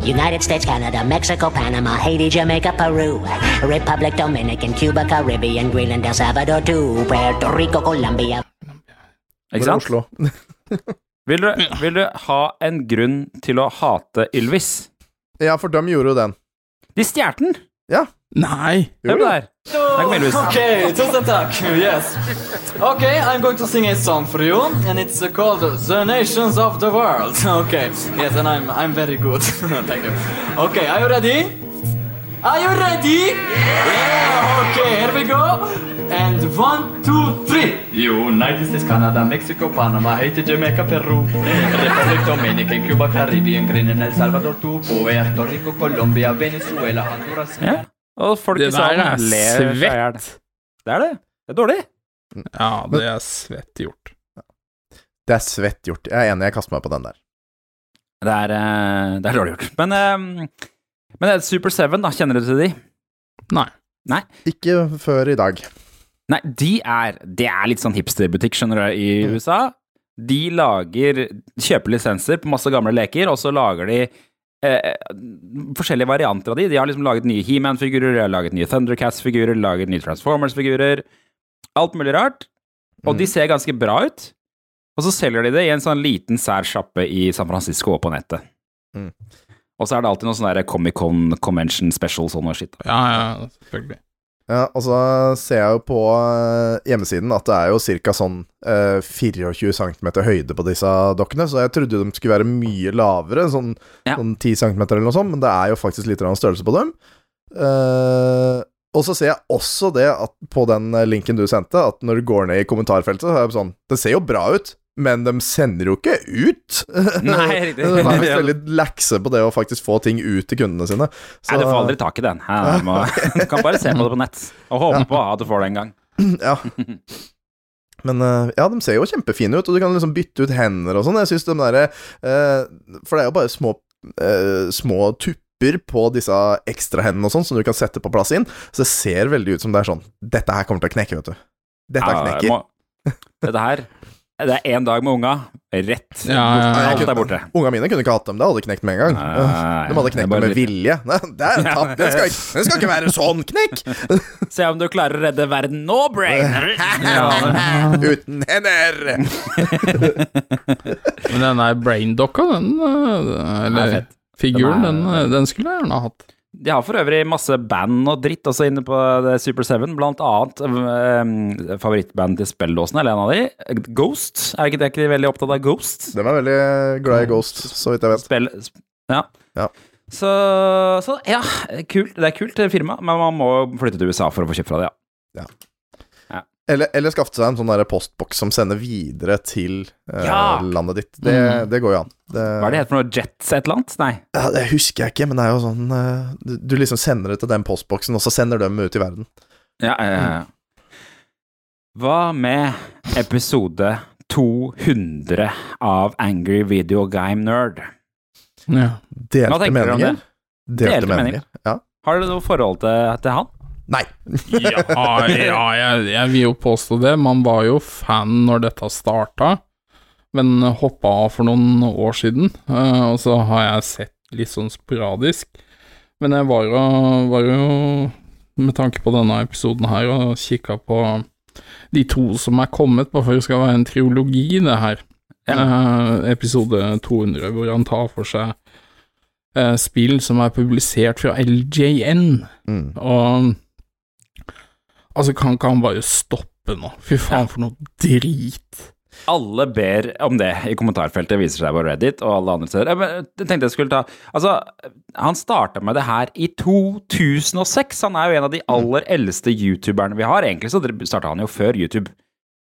United States, Canada, Mexico, Panama, Haiti, Jamaica, Peru, Republic, Dominican, Cuba, Caribbean, Greenland, El Salvador, too, Puerto Rico, Colombia.
Ikke sant?
Oslo? [LAUGHS]
Vil du, vil du ha en grunn til å hate Ylvis?
Ja, for de gjorde jo den.
De stjal den!
Nei!
Hør på det her. Der.
Okay, tusen takk. Yes. Okay, I'm going to sing a song for you, and it's called "The Nations of the World." [LAUGHS] Okay. Yes, and I'm I'm very good. [LAUGHS] Thank you. Okay, are you ready? Are you ready? Yeah. Okay, here we go. And one, two, three. United States, Canada, Mexico, Panama, Haiti, Jamaica, Peru, Republic Dominican, Cuba, Caribbean, Greenland, El Salvador, too, Puerto Rico, Colombia, Venezuela, Honduras.
Ja. Og folk
Det
i
der
salen
er
ler seg i hjel.
svett.
Det er det. Det er dårlig.
Ja, det er svett gjort.
Det er svett gjort. Jeg er enig, jeg kaster meg på den der.
Det er, eh, det er dårlig gjort. Men, eh, men det er Super Seven, da. Kjenner du til de?
Nei.
Ikke før i dag.
Nei, de er Det er litt sånn hipsterbutikk, skjønner du, i USA. De lager Kjøper lisenser på masse gamle leker, og så lager de eh, forskjellige varianter av de. De har liksom laget nye He-Man-figurer, de har laget nye Thundercats-figurer, laget nye Transformers-figurer. Alt mulig rart. Og de ser ganske bra ut. Og så selger de det i en sånn liten sær sjappe i San Francisco og på nettet.
Mm.
Og så er det alltid noe sånn Comic-Con Convention Special sånn og shit.
Ja, ja, selvfølgelig.
Ja, og så ser jeg jo på eh, hjemmesiden at det er jo ca. sånn eh, 24 cm høyde på disse dokkene, så jeg trodde de skulle være mye lavere, sånn,
Ja.
sånn 10 cm eller noe sånt, men det er jo faktisk litt størrelse på dem. Eh, og så ser jeg også det at på den eh, linken du sendte, at når du går ned i kommentarfeltet, så er det sånn Det ser jo bra ut, men de sender jo ikke ut! [LAUGHS]
Nei, riktig. [LAUGHS]
de er visst veldig lekse på det å faktisk få ting ut til kundene sine. Så,
Nei, du får aldri tak i den. [LAUGHS] Må, du kan bare se på det på nett, og håpe på at du får det en gang.
Ja. Men eh, ja, de ser jo kjempefine ut, og du kan liksom bytte ut hender og sånn. Jeg synes de derre eh, For det er jo bare små, eh, små tupper på disse ekstrahendene og sånn, som du kan sette på plass inn. Så det ser veldig ut som det er sånn Dette her kommer til å knekke, vet du. Dette
Ja,
knekker.
må, dette her Det er én dag med unga, rett
Ja, ja, ja.
Alt er borte.
Unga mine kunne ikke hatt dem, det hadde knekt med en gang.
Nei.
De hadde knekt dem med
litt-
vilje. Nei, det er tatt. Den skal, ikke, den skal ikke være sånn knekk! [LAUGHS]
Se om du klarer å redde verden nå, Brain! [LAUGHS]
Uten hender! [LAUGHS]
Men den der braindokka, den
er
Eller figuren,
Den
den, den skulle jeg gjerne ha hatt.
De har for øvrig masse band og dritt også inne på det Super 7, blant annet eh, favorittbandet til spelldåsene, eller en av de, Ghost. Er ikke det ikke de veldig opptatt av Ghost?
De er veldig glad i Ghost, så vidt jeg vet.
Spill, sp- ja.
Ja.
Så, så ja, kult. det er kult firma, men man må flytte til USA for å få kjøpt fra det, ja.
Eller, eller skaffe seg en sånn postboks som sender videre til eh,
Ja!
landet ditt. Det,
Mm.
det går jo an. Det,
Hva er det heter for noe? Jets et eller annet? Nei.
Ja, det husker jeg ikke, men det er jo sånn eh, du, du liksom sender det til den postboksen, og så sender dem ut i verden.
Ja, ja, ja, Mm. Hva med episode 200 av Angry Video Game Nerd?
Ja.
Delte
dere
meninger. Delte,
Delte
meninger. Ja.
Har du noe forhold til, til han?
Nei. [LAUGHS]
ja, ja jeg, jeg vil jo påstå det. Man var jo fan når dette starta, men hoppa av for noen år siden. eh, og så har jeg sett litt sånn sporadisk. Men jeg var jo, var jo med tanke på denne episoden her, og kikka på de to som er kommet, bare for det skal være en triologi, det her. Eh, episode 200, hvor han tar for seg eh, spill som er publisert fra LJN,
Mm.
og Altså, kan ikke han bare stoppe nå? Fy faen, for noe drit.
Alle ber om det i kommentarfeltet, viser seg på Reddit og alle andre steder. Jeg tenkte jeg skulle ta Altså, han starta med det her i 2006. Han er jo en av de aller eldste youtuberne vi har. Egentlig så starta han jo før YouTube.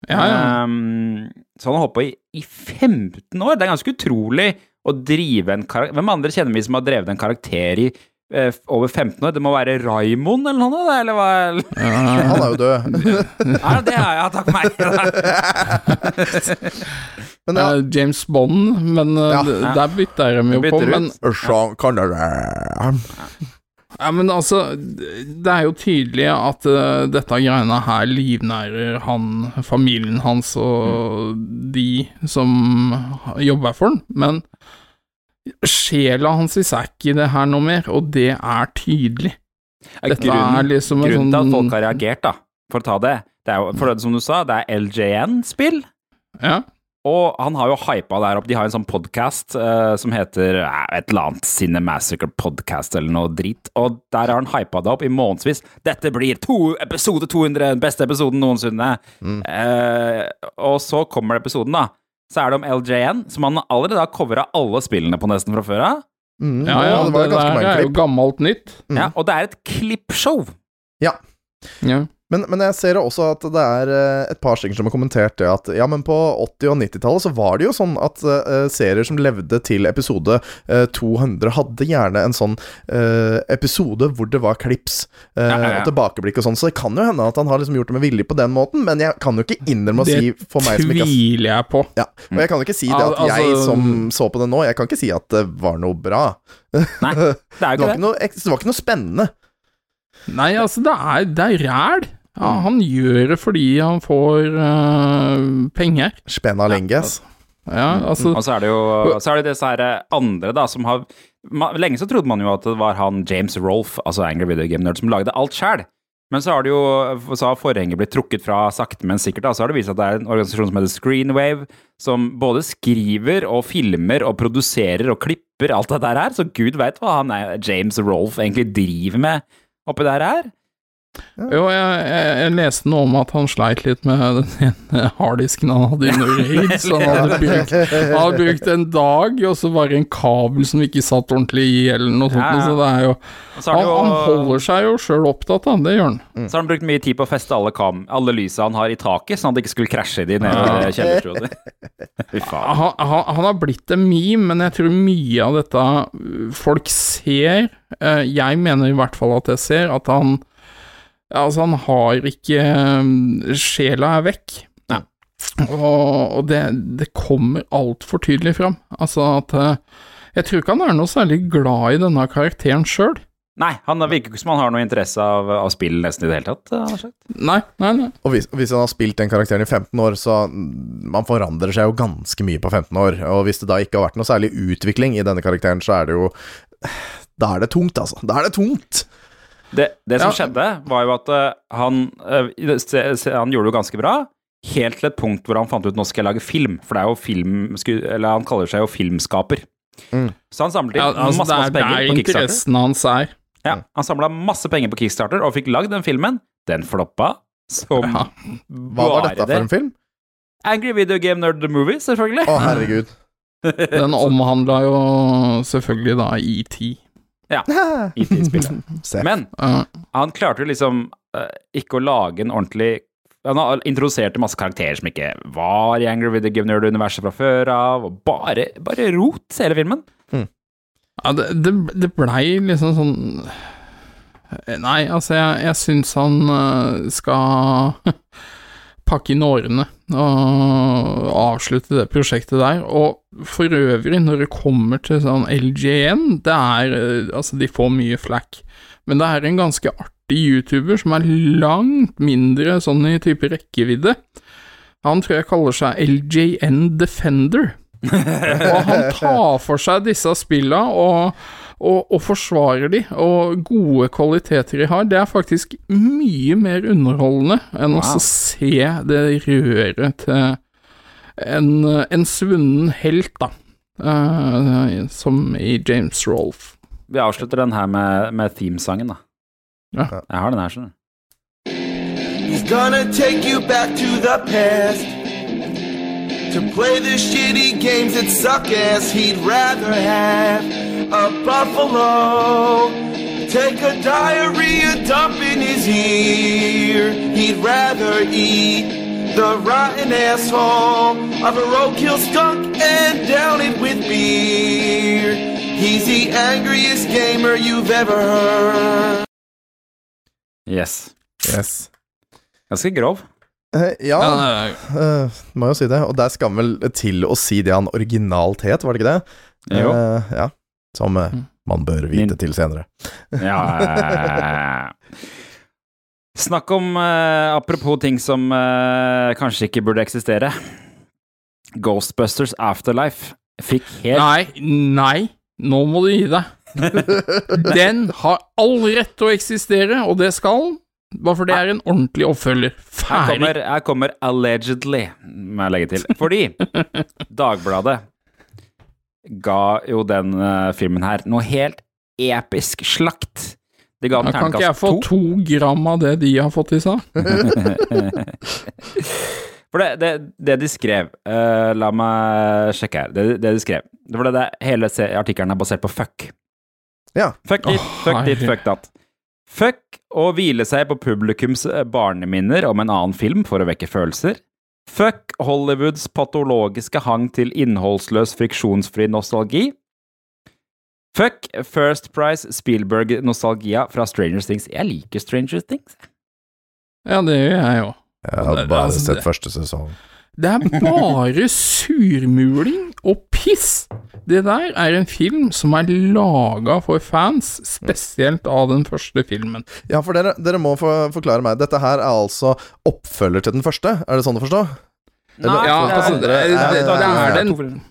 Ja, ja.
Um, så han har holdt på i, i 15 år. Det er ganske utrolig å drive en karakter Hvem andre kjenner vi som har drevet en karakter i eh, over 15 år? Det må være Raimond eller noe, da, eller hva?
Han er jo død. [LAUGHS]
Ja, det har jeg, takk meg. [LAUGHS]
Men ja,
Eh, James Bond, men eh,
Ja.
der bytter de jo på. Men, ja, men altså, det er jo tydelig at uh, dette greiene her livnærer han, familien hans og de som jobber for han, men sjela hans er ikke i det her noe mer, og det er tydelig. Dette er
Grunnen,
liksom en
grunnen til at
sånn
folk har reagert, da, for å ta det, det er jo, for det, som du sa, det er LJN-spill.
Ja.
Og han har jo hypa der opp. De har en sånn podkast som heter uh, et eller annet Cinemassacre Podcast eller noe drit. Og der har han hypa det opp i månedsvis. Dette blir to, episode 200, den beste episoden noensinne. Eh, og så kommer episoden, da. Så er det om LJN, som han allerede har covra alle spillene på nesten fra før av.
mm,
Ja, ja,
det
det,
det
er jo gammelt nytt.
Ja, og det er et klippshow.
Ja.
Men, men jeg ser også at det er eh, et par stykker som har kommentert det at ja, men på 80- og 90-tallet så var det jo sånn at uh, serier som levde til episode uh, 200, hadde gjerne en sånn uh, episode hvor det var klips eh,
Ja, ja, ja.
og tilbakeblikk og sånn. Så det kan jo hende at han har liksom gjort det med vilje på den måten, men jeg kan jo ikke innrømme å
Det
si for meg som ikke Det
Tviler jeg på.
ja, Og jeg kan jo ikke si det
at
at jeg
altså-
som så på det nå, jeg kan ikke si at det var noe bra.
Nei, det er [LAUGHS]
Det
jo
var
ikke
ikke
det.
noe, det var ikke noe spennende.
Nei, altså, det er, det er ræl. Ja,
Mm.
han gjør det fordi han får uh, penger.
Spenna lenges.
Ja, altså
Og så er det jo så er det disse her andre da som har Lenge så trodde man jo at det var han James Rolfe, altså Angry Video Game Nerd, som lagde alt sjæl. Men så har det jo så har forhenget blitt trukket fra sakte, men sikkert. da, Så har det vist at det er en organisasjon som heter Screenwave, som både skriver og filmer og produserer og klipper alt det der her. Så gud veit hva han er, James Rolfe egentlig driver med oppi der her.
Jo, jeg, jeg, jeg leste noe om at han sleit litt med [LAUGHS] den ene harddisken han hadde under raid, så han hadde brukt, han hadde brukt en dag, og så var det en kabel som ikke satt ordentlig i, eller noe sånt,
Ja, ja.
så det er jo Han, han holder seg jo sjøl opptatt, da, det gjør han.
så har han brukt mye tid på å feste alle, kam, alle lysa han har i taket, sånn at det ikke skulle krasje i de nede i kjellerstua [LAUGHS]
han, han, han har blitt en meme, men jeg tror mye av dette uh, folk ser eh, Jeg mener i hvert fall at jeg ser at han Altså, han har ikke um, Sjela er vekk.
Nei.
Og, og det, det kommer altfor tydelig fram. Altså at eh, Jeg tror ikke han er noe særlig glad i denne karakteren sjøl.
Nei, han virker ikke som han har noe interesse av, av spill nesten i det hele tatt. sagt.
Nei, nei, nei.
Og hvis, hvis han har spilt den karakteren i 15 år, så Man forandrer seg jo ganske mye på 15 år. Og hvis det da ikke har vært noe særlig utvikling i denne karakteren, så er det jo Da er det tungt, altså. Da er det tungt!
Det, det som
Ja.
skjedde, var jo at uh, han, uh, se, se, han gjorde det jo ganske bra, helt til et punkt hvor han fant ut nå skal jeg lage film, for det er jo film Eller han kaller seg jo filmskaper.
Mm.
Så han samlet inn
Ja, altså,
masse,
det
masse
er
penger på Kickstarter.
interessen hans er.
Ja, han samla masse penger på Kickstarter og fikk lagd den filmen. Den floppa som
Ja.
Hva var dette for en film?
Angry Video Game Nerd The Movie, selvfølgelig.
Å, herregud. [LAUGHS]
Den omhandla jo selvfølgelig da E ET.
IT-spillet. [LAUGHS] Men han klarte jo liksom eh, ikke å lage en ordentlig Han har introduserte masse karakterer som ikke var i Angry Video Game Nerd-universet fra før av, og bare, bare rot hele filmen.
Ja, det, det, det blei liksom sånn Nei, altså, jeg, jeg syns han øh, skal [LAUGHS] pakke inn årene og avslutte det prosjektet der. Og for øvrig, når det kommer til sånn LJN, det er øh, Altså, de får mye flack, men det er en ganske artig YouTuber som er langt mindre sånn i type rekkevidde. Han tror jeg kaller seg LJN Defender. [LAUGHS] Og han tar for seg disse spilla og, og, og forsvarer de, og gode kvaliteter de har. Det er faktisk mye mer underholdende enn
Wow.
å se det røret til en, en svunnen helt, da. Uh, som i James Rolfe.
Vi avslutter den her med, med themesangen, da.
Ja.
Jeg har den her, skjønner du.
He's gonna take you back to the past to play the shitty games that suck ass. He'd rather have a buffalo take a diarrhea dump in his ear. He'd rather eat the rotten asshole of a roadkill skunk and down it with beer. He's the angriest gamer you've ever heard.
Yes.
Yes.
Ganske grov.
Eh, ja, eh, må jo si det. Og der skal han vel til å si det han originalt het, var det ikke det?
Jo.
Uh, ja. Som eh,
Mm.
man bør vite
Min-
til senere. [LAUGHS]
Ja Snakk om eh, Apropos ting som eh, kanskje ikke burde eksistere. Ghostbusters Afterlife fikk helt
Nei, nei, nå må du gi deg. [LAUGHS] Den har all rett til å eksistere, og det skal den. Bare for det er en ordentlig oppfølger.
Her
Ferdig.
kommer, her kommer 'allegedly', må jeg legge til. Fordi [LAUGHS] Dagbladet ga jo den uh, filmen her noe helt episk slakt. De ga
Ja,
to.
kan ikke jeg få
to.
to gram av det de har fått i seg? [LAUGHS]
For det, det, det de skrev uh, La meg sjekke her. Det, det de skrev det var det, det, Hele artikkelen er basert på fuck.
Ja.
Fuck dit,
oh,
fuck dit, fuck datt. Fuck å hvile seg på publikums barneminner om en annen film for å vekke følelser. Fuck Hollywoods patologiske hang til innholdsløs, friksjonsfri nostalgi. Fuck First Price Spielberg-nostalgia fra Stranger Things. Jeg liker Stranger Things.
Ja, det gjør jeg jo.
Jeg har bare
altså,
sett første sesong.
Det er bare surmuling og piss. Det der er en film som er laga for fans, spesielt av den første filmen.
Ja, for dere, dere må for, forklare meg. Dette her er altså oppfølger til den første? Er det sånn å forstå? Eller-
Ja,
det
altså, det, det, det,
det,
er den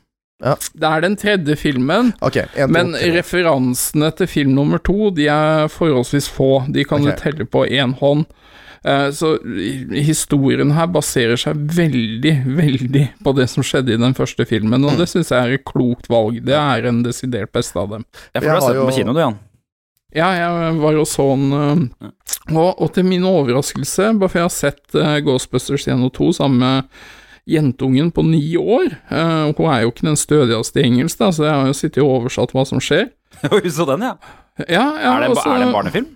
Ja.
Det er den tredje filmen,
okay, en,
men
to,
referansene til film nummer to De er forholdsvis få. De kan
okay.
du telle på én hånd. Eh, Så historien her baserer seg veldig, veldig på det som skjedde i den første filmen, og det syns jeg er et klokt valg. Det er en desidert beste av dem.
Jeg får
du
ha
har
sett den på kino, du, Jan.
Ja, jeg var jo sånn eh, og, og til min overraskelse, bare for jeg har sett eh, Ghostbusters 1 og 2 sammen med jentungen på ni år eh, Hun er jo ikke den stødigste i engelsk, da, så jeg har jo sittet og oversatt hva som skjer. [LAUGHS]
Så den, ja.
Ja, ja,
Er det, også,
altså-
er det en barnefilm?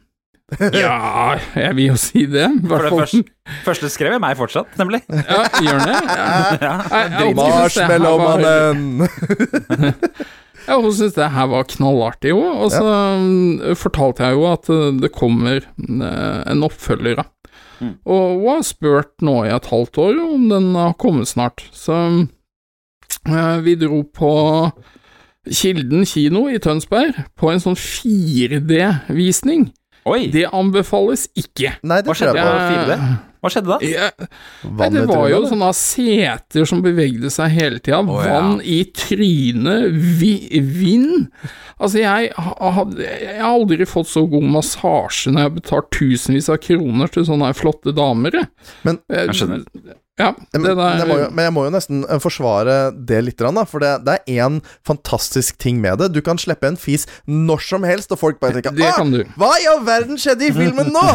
Ja, jeg vil jo si det.
For det første, første skrev jeg meg fortsatt, nemlig.
Ja, gjør det? Ja.
Ja.
Jeg- var- [LAUGHS] Ja, hun syntes det her var knallartig jo, og så ja. fortalte jeg jo at eh, det kommer eh, en oppfølger, da.
Mm.
Og hun har spurt nå i et halvt år om den har kommet snart, så eh, vi dro på Kilden kino i Tønsberg på en sånn 4D-visning.
Oi,
Det anbefales ikke.
Nei, det
Hva skjedde
jeg på.
på 4D? Hva skjedde da?
Ja, Nei, det var jo sånne seter som bevegde seg hele tida.
Å, ja.
Vann i trynet, vi, vind Altså, jeg, hadde- jeg har aldri fått så god massasje når jeg betalt tusenvis av kroner til sånne flotte damer. jeg.
Men-
Eh,
Jeg skjønner.
Ja,
Men,
det
jeg må jo, men jeg må jo nesten eh, forsvare det litt, da, for det, det er én fantastisk ting med det. Du kan slippe en fis når som helst, og folk bare tenker
Det
«Ah,
kan du.
Hva i all verden skjedde i filmen nå?!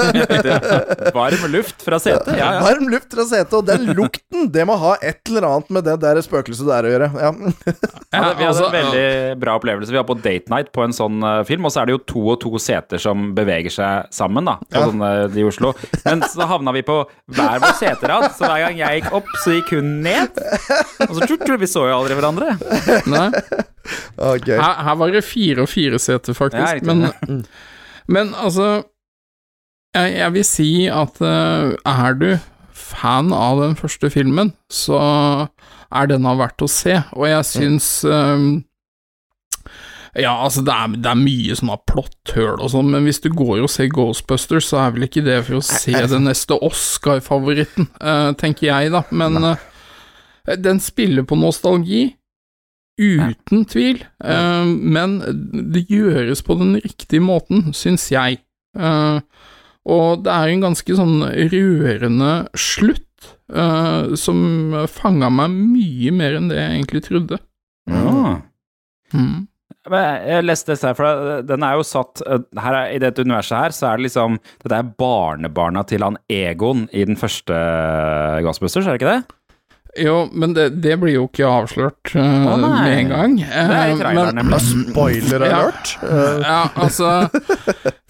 [LAUGHS] [LAUGHS]
Varm luft fra setet? Ja, ja. [LAUGHS]
Varm luft fra setet, og den lukten, det må ha et eller annet med det der spøkelset der å gjøre. Ja.
Ja, det, vi hadde
altså,
en veldig bra opplevelse. Vi var på date night på en sånn eh, film, og så er det jo to og to seter som beveger seg sammen, da, på
Ja.
sånn, eh, i Oslo. Men så havna vi på hver vår seterad, så hver gang jeg gikk opp, så gikk hun ned. Og så tjort, vi så jo aldri hverandre.
Nei,
Okay.
her, her var det fire og fire seter, faktisk. men, men altså jeg, jeg vil si at eh, er du fan av den første filmen, så er denne verdt å se. Og jeg syns eh, Ja, altså, det er, det er mye sånn av plotthøl og sånn, men hvis du går og ser Ghostbusters, så er vel ikke det for å se den neste Oscar-favoritten, uh, tenker jeg, da. Men uh, den spiller på nostalgi. Uten tvil, uh, men det gjøres på den riktige måten, syns jeg. Og det er en ganske sånn rørende slutt, Uh, som fanga meg mye mer enn det jeg egentlig trodde.
Ja.
Mm.
Jeg leste dette her, for den er jo satt eh, her er, I dette universet her, så er det liksom Dette er barnebarna til han Egon i den første Ghostbusters, er det ikke det?
Jo, men det, det blir jo ikke avslørt uh,
Å,
med en gang.
Det er i
Eh,
traileren, nemlig.
Spoiler alert. Eh,
Ja, altså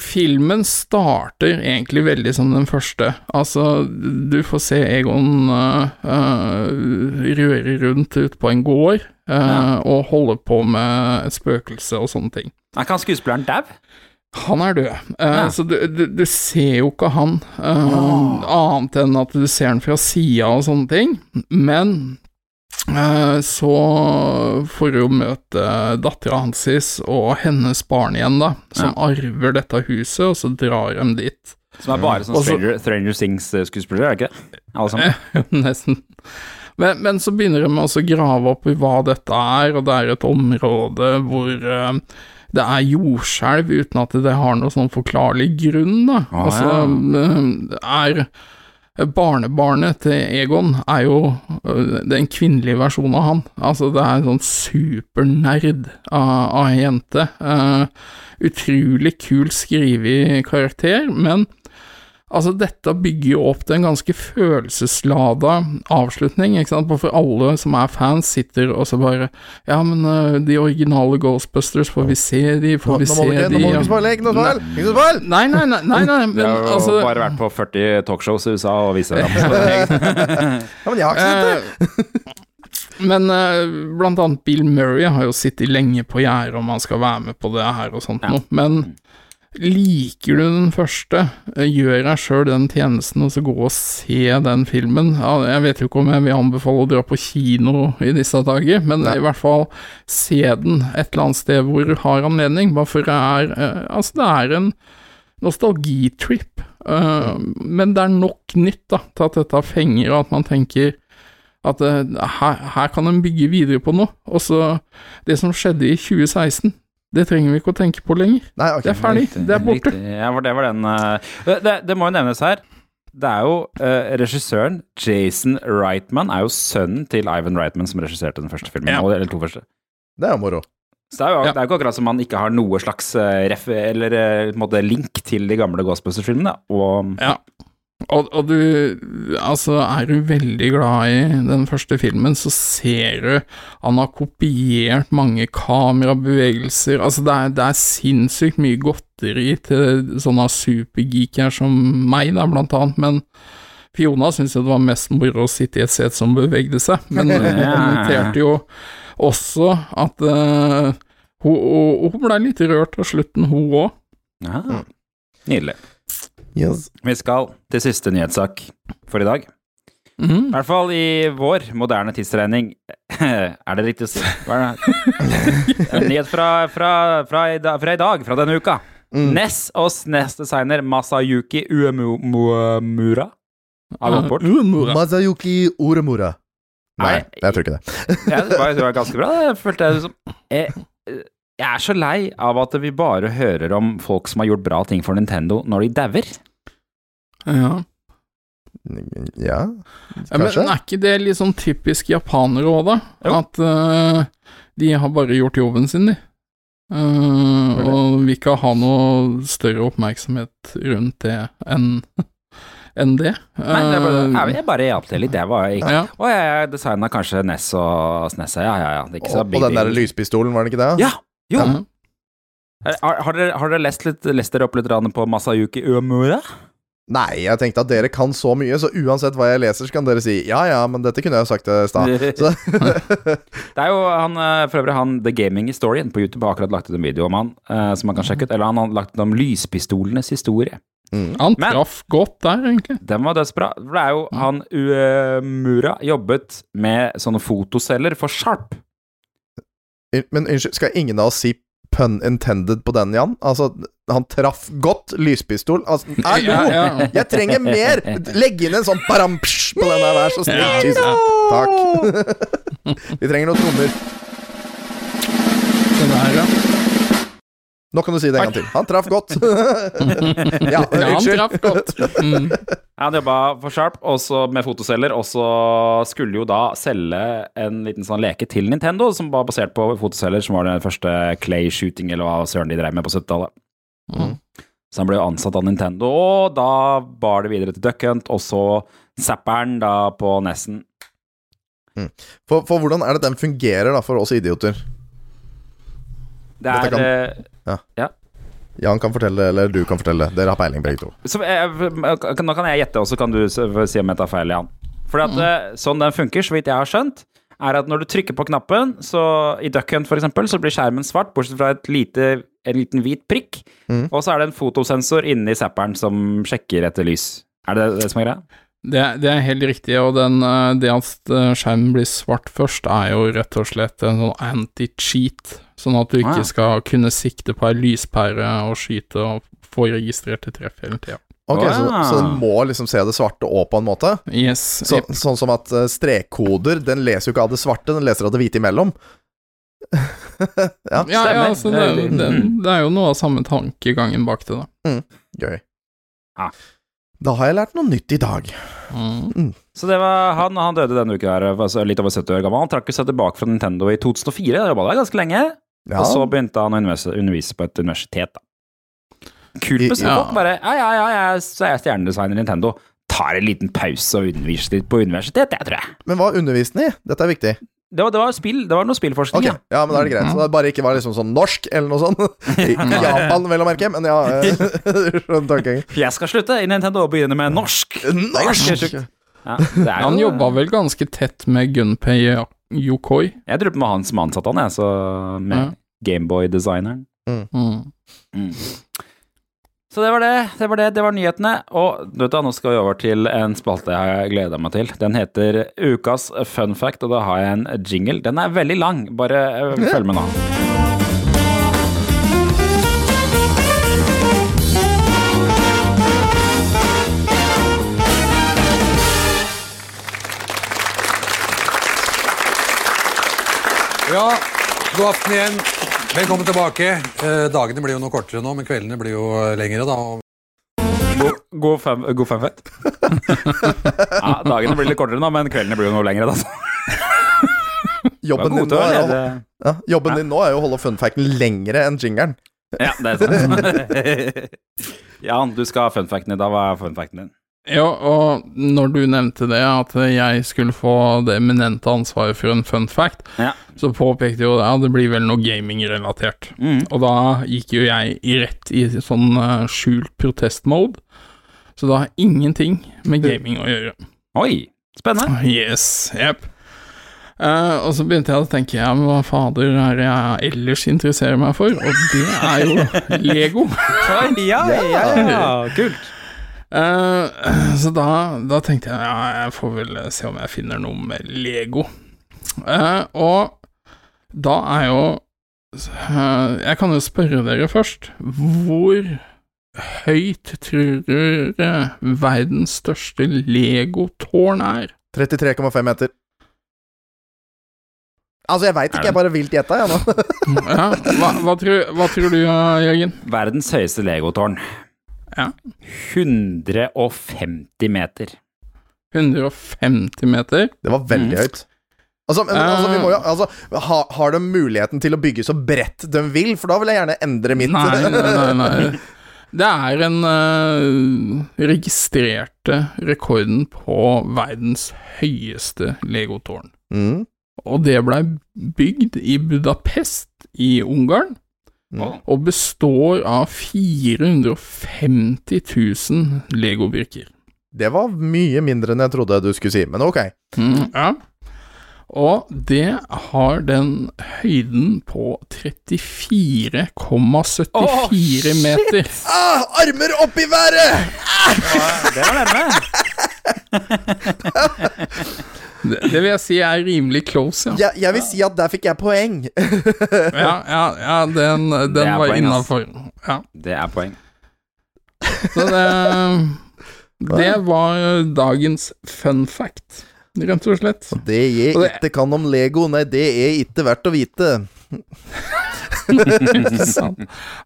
Filmen starter egentlig veldig som den første. Altså, du får se Egon uh, røre rundt ute på en gård ja. og holde på med et spøkelse og sånne ting.
Er ikke han skuespilleren dau?
Han er død, uh,
Ja.
så du, du, du ser jo ikke han eh, annet enn at du ser han fra sida og sånne ting. Men uh, så får du jo møte dattera hans og hennes barn igjen, da, som arver dette huset, og så drar de dit.
Som er bare sånn Stranger, Stranger Things-skuespillere, er det ikke det? Alle sammen? [LAUGHS]
Nesten. Men, men så begynner de med å grave opp i hva dette er, og det er et område hvor det er jordskjelv uten at det har noe sånn forklarlig grunn, da.
Ah,
altså, eh, er Barnebarnet til Egon er jo eh, den kvinnelige versjonen av han. Altså, det er en sånn supernerd av, av ei jente. Uh, utrolig kul skrevet karakter, men Altså, dette bygger jo opp til en ganske følelseslada avslutning, ikke sant, for alle som er fans, sitter og så bare Ja, men uh, de originale Ghostbusters, får vi se de, får vi
nå
se
ikke,
de
nå må du ikke spoile, ikke noe spoil! Ikke noe spoil!
Nei, nei, nei, nei, nei [LAUGHS]
Jeg
men
har jo
altså
bare vært på 40 talkshows i USA og viser dem. [LAUGHS]
Ja, men jeg har ikke sett det. [LAUGHS]
Eh, Men uh, blant annet Bill Murray har jo sittet lenge på gjerdet om han skal være med på det her og sånt
Ja.
noe, men liker du den første, eh, gjør deg sjøl den tjenesten og så gå og se den filmen. Jeg vet jo ikke om jeg vil anbefale å dra på kino i disse dager, men i hvert fall se den et eller annet sted hvor du har anledning, bare for det er eh, Altså, det er en nostalgitrip, eh, men det er nok nytt da, til at dette fenger, og at man tenker at her, her kan en bygge videre på noe. Og så Det som skjedde i 2016, det trenger vi ikke å tenke på lenger.
Nei, okay,
Det er ferdig. Det er borte.
Ja, for det var den uh, det, det må jo nevnes her. Det er jo uh, regissøren Jason Reitman er jo sønnen til Ivan Reitman som regisserte den første filmen.
Ja.
og- Eller to første.
Det er jo moro.
Så det er jo
Ja.
det er jo ikke akkurat som man ikke har noe slags eh, ref, eller måte link til de gamle Ghostbusters-filmene. Og
Ja. Og, og du Altså, er du veldig glad i den første filmen, så ser du han har kopiert mange kamerabevegelser. Altså, det er, det er sinnssykt mye godteri til sånne supergeeker som meg, da, blant annet. Men Fiona syntes jo det var mest moro å sitte i et set som bevegde seg, men [LAUGHS] hun kommenterte jo også at uh, hun, hun, hun ble litt rørt av slutten, hun òg.
Nydelig.
Yes.
Vi skal til siste nyhetssak for i dag. I
Mhm.
hvert fall i vår moderne tidsregning. [LAUGHS] er det riktig å si? Hva er det? [LAUGHS] Nyhet fra, fra, fra, i da, fra i dag, fra denne uka.
Mm.
Ness og SNES-designer Masayuki Uemura har gått bort.
Uemura.
Mazayuki Oremura. Nei,
Nei.
jeg tror ikke det.
Ja, det var, det var ganske bra. Det følte jeg som jeg, [LAUGHS] jeg er så lei av at vi bare hører om folk som har gjort bra ting for Nintendo når de dauer.
Ja.
Ja,
Ja, men er ikke det litt sånn typisk japanere òg, da?
Jo.
At uh, de har bare gjort jobben sin, de. Uh, og vil ikke ha noe større oppmerksomhet rundt det enn [LAUGHS] enn det.
Nei, det er bare,
Eh,
jeg, bare hjalp til litt. Det var ikke
ja.
Og jeg designa kanskje Ness og Snessa, ja, ja, ja. Er ikke så
Og, og den der lyspistolen, var det ikke det?
Ja! Jo!
Mm.
Har, har, dere, har dere lest, litt, lest dere opp litt på Masayuki Uemura?
Nei, jeg tenkte at dere kan så mye, så uansett hva jeg leser, så kan dere si ja ja, men dette kunne jeg jo sagt i stad. [LAUGHS]
Det er jo han, eh, for øvrig han The Gaming Historian på YouTube har akkurat lagt ut en video om han, eh, som man kan sjekke ut. Eller han har lagt ut om lyspistolenes historie.
Han
Men-
traff godt der, egentlig.
Den var dødsbra. For det er jo han Uemura jobbet med sånne fotoceller for Sharp.
Men unnskyld, skal ingen av oss si pun intended på den, Jan? Altså, han traff godt lyspistol. Altså, hallo! [LAUGHS]
Ja, ja.
Jeg trenger mer! Legg inn en sånn parampsj på den der, vær så snill.
Ja, ja.
Takk. [LAUGHS] Vi trenger noen trommer.
Sånn her, ja.
Nå kan du si det en gang til. Han traff godt. [LAUGHS] ja,
Ja, han traff godt. Mm.
Han jobba for Sharp, også med fotoceller, og så skulle jo da selge en liten sånn leke til Nintendo, som var basert på fotoceller, som var den første clay shooting, eller hva søren de drev med på 70-tallet.
Mm.
Så han ble jo ansatt av Nintendo, og da bar det videre til Duck Hunt, og så Zapperen da på Nessen.
For, for hvordan er det den fungerer da for oss idioter?
Det er
kan-
eh,
Jan kan fortelle, eller du kan fortelle. Dere har peiling, begge to.
Så jeg, nå kan jeg gjette, og så kan du si om jeg tar feil, Jan. For at, mm. sånn den funker, så vidt jeg har skjønt, er at når du trykker på knappen, så i Duck Hunt for eksempel, så blir skjermen svart, bortsett fra et lite, en liten hvit prikk. Og så er det en fotosensor inni zapperen som sjekker etter lys. Er det det som er greia?
Det, det er helt riktig, og den, eh, det at eh, skjermen blir svart først, er jo rett og slett en sånn anti-cheat, sånn at du ikke
Ah, ja.
skal kunne sikte på ei lyspære og skyte og få registrerte treff hele tida.
Ok, så,
Wow.
så den må liksom se det svarte òg, på en måte?
Yes.
Så, sånn som at eh, strekkoder, den leser jo ikke av det svarte, den leser av det hvite imellom. [LAUGHS] ja,
Ja, ja, altså, det, det, det er jo noe av samme tankegangen bak det, da.
gøy.
Ja.
Da har jeg lært noe nytt i dag.
Mm.
Så det var han, han døde denne uken, her, altså litt over 70 år gammel. Han trakk seg tilbake fra Nintendo i 2004, da jobba der ganske lenge.
Ja,
Og så begynte han å undervise, undervise på et universitet, da. Kult med sånne
Ja.
folk. Bare ja, ja, ja, jeg, så er jeg stjernedesigner i Nintendo. Tar en liten pause og underviser litt på universitet, jeg tror jeg.
Men hva underviste han i? Dette er viktig.
Det var, det var, spill, det var noe spillforskning,
okay.
ja.
ja, men da er det greit. Så det bare ikke var liksom sånn norsk, eller noe sånt. [LAUGHS] I Japan, vel å merke, men ja eh, [LAUGHS] skjønner tankegangen.
Jeg skal slutte i Nintendo og begynne med norsk.
Norsk!
Ja,
Han
jo-
jobba vel ganske tett med Gunpei Yokoi.
Jeg tror på han som ansatte han, jeg, så med
Ja.
Gameboy-designeren.
Mm.
Så det var det. Det var det, det var nyhetene. Og vet du, nå skal vi over til en spalte jeg har gleda meg til. Den heter Ukas fun fact, og da har jeg en jingle. Den er veldig lang, bare eh, følg med nå.
Ja, god aften igjen. Velkommen tilbake. Eh, dagene blir jo noe kortere nå, men kveldene blir jo eh, lengre, da.
God, god, fun [LAUGHS] ja, dagene blir litt kortere nå, men kveldene blir jo noe lengre, da. [LAUGHS]
Jobben, din nå er ja, jobben din nå er jo å holde funfacten lengre enn jingeren.
Ja, det er sant. [LAUGHS] Jan, du skal ha funfacten i dag. Hva er funfacten din?
Ja, og når du nevnte det, at jeg skulle få det eminente ansvaret for en fun fact,
Ja.
så påpekte jo det at det blir vel noe gaming-relatert.
Mm.
Og da gikk jo jeg i rett i sånn eh, skjult protest-mode. Så det har ingenting med gaming å gjøre.
Oi, spennende.
Yes, jepp. Uh, og så begynte jeg å tenke, ja, men hva fader er det jeg ellers interesserer meg for? Og det er jo [LAUGHS] Lego.
Ja, ja, ja, kult.
Eh, [CLEARS THROAT] så da, da tenkte jeg ja, jeg får vel se om jeg finner noe med Lego. Eh, og da er jo eh, Jeg kan jo spørre dere først. Hvor høyt tror dere verdens største legotårn er?
33,5 meter. Altså, jeg veit ikke, jeg bare vilt gjetta, jeg nå. [LAUGHS]
Ja, hva, hva, tror, hva tror du, Jørgen?
Verdens høyeste legotårn.
Ja.
150 meter.
150 meter?
Det var veldig
Mm.
høyt. Altså, men, altså, vi må jo, altså ha, Har de muligheten til å bygge så bredt de vil? For da vil jeg gjerne endre mitt.
Nei, nei, nei, nei. [LAUGHS] Det er den uh, registrerte rekorden på verdens høyeste legotårn.
Mm.
Og det blei bygd i Budapest i Ungarn,
Mm.
og består av 450 000 legobrikker.
Det var mye mindre enn jeg trodde du skulle si, men ok.
Mm, ja. Og det har den høyden på 34,74
Åh, shit!
meter.
Ah, armer opp i været!
Det var nærme. [LAUGHS] [LAUGHS]
Det, det vil jeg si er rimelig close, ja.
Jeg, jeg vil si at der fikk jeg poeng. [LAUGHS]
Ja, ja, ja den, den var innafor. Ja.
Det er poeng.
Så det [LAUGHS] Det var dagens fun fact, rett og slett.
Og Det jeg
Og det-
ikke kan om Lego, nei, det er ikke verdt å vite. [LAUGHS]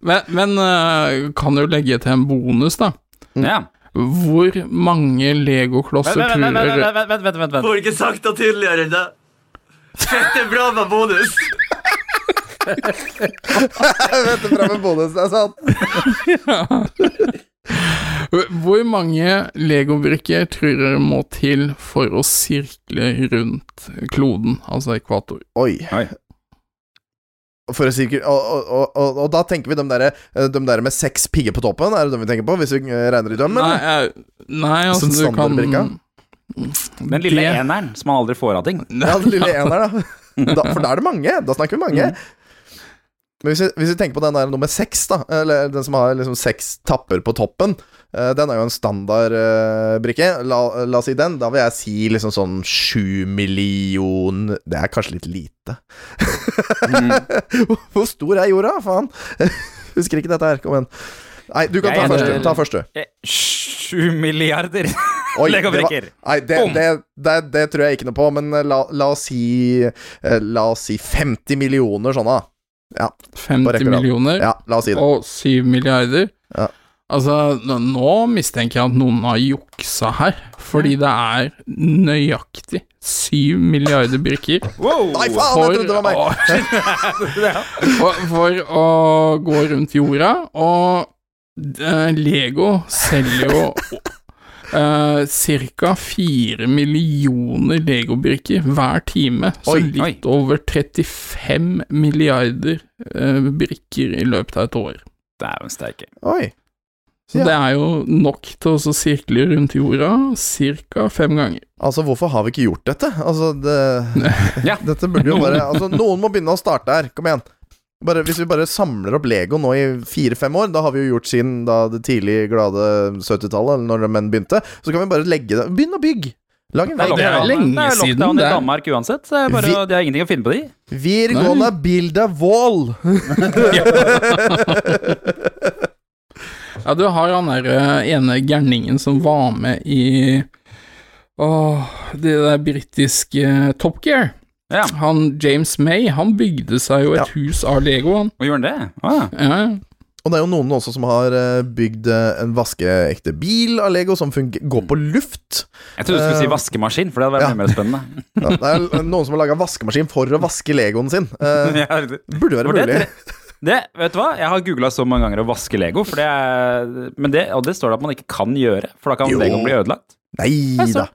Men, men eh, kan jo legge til en bonus, da.
Ja.
Hvor mange legoklosser tror
vent, vent, vent, vent, vent, vent.
Får ikke sagt det tydeligere enn det. Fette bra med bonus. [LAUGHS]
Er bra med bonus, det er sant.
Hvor mange legobrikker tror dere må til for å sirkle rundt kloden, altså ekvator?
Oi.
Oi.
For å si, og, og, og, og, da tenker vi de der, de der med seks pigger på toppen, er det dem vi tenker på? Hvis vi eh, regner i dem,
Nei,
eller?
eh, nei altså du kan?
Den lille
Det-
eneren som man aldri får av ting.
Ja, den lille [LAUGHS] eneren, da. da. For da er det mange. Da snakker vi mange. Men hvis vi, hvis vi tenker på den der nummer seks, da, eller den som har liksom seks tapper på toppen, eh, den er jo en standardbrikke. la, la oss si den. Da vil jeg si liksom sånn sju million Det er kanskje litt lite. [LAUGHS] Hvor stor er jorda? Faen. [LAUGHS] Husker ikke dette her. Kom igjen. Nei, du kan ta først. du. Ta først, du.
Eh, Sju milliarder [LAUGHS]
det
legobrikker.
Nei, det, det, det, det tror jeg ikke noe på, men eh, la, la oss si eh, La oss si 50 millioner sånne. Ja,
50
rekke og rad.
millioner
Ja, la oss si det.
og 7 milliarder.
Ja.
Altså, nå, mistenker jeg at noen har juksa her, fordi det er nøyaktig 7 milliarder brikker.
Wow!
Nei, faen, for, det var meg!
å, [LAUGHS] for, for å gå rundt jorda, og eh, Lego selger jo uh, ca. 4 millioner legobrikker hver time, så
Oi,
litt over 35 milliarder uh, brikker i løpet av et år.
Dæven steike.
Oi.
Så
Ja.
det er jo nok til å sirkle rundt jorda ca. fem ganger.
Altså, hvorfor har vi ikke gjort dette? Altså, det [LAUGHS]
Ja.
Dette burde jo bare [LAUGHS] Altså, noen må begynne å starte her. Kom igjen. Bare, hvis vi bare samler opp Lego nå i fire-fem år, da har vi jo gjort siden da det tidlig glade 70-tallet, når menn begynte, så kan vi bare legge det Begynn å bygge! Lag en
Det
vegg.
det er lenge siden.
det er lockdown i Danmark uansett, så det bare,
Vi-
det er ingenting å finne på de.
We're gonna build a wall! [LAUGHS]
Ja, du har han der eh, ene gærningen som var med i Åh, det der britiske Top Gear.
Ja.
Han James May, han bygde seg jo et
Ja.
hus av Lego, han.
Og gjorde han det? Ah,
Ja, ja.
Og det er jo noen også som har eh, bygd eh, en vaskeekte bil av Lego som går på luft.
jeg trodde du skulle si
Eh,
vaskemaskin, for det hadde vært
ja.
mye mer spennende.
Ja, det er noen som har laga vaskemaskin for å vaske Legoen sin. [LAUGHS]
Uh,
burde være mulig. [LAUGHS]
det, vet du hva? Jeg har googla så mange ganger å vaske Lego, det er, men det, og det står det at man ikke kan gjøre, for da kan
Jo.
Legoen bli ødelagt.
Nei da.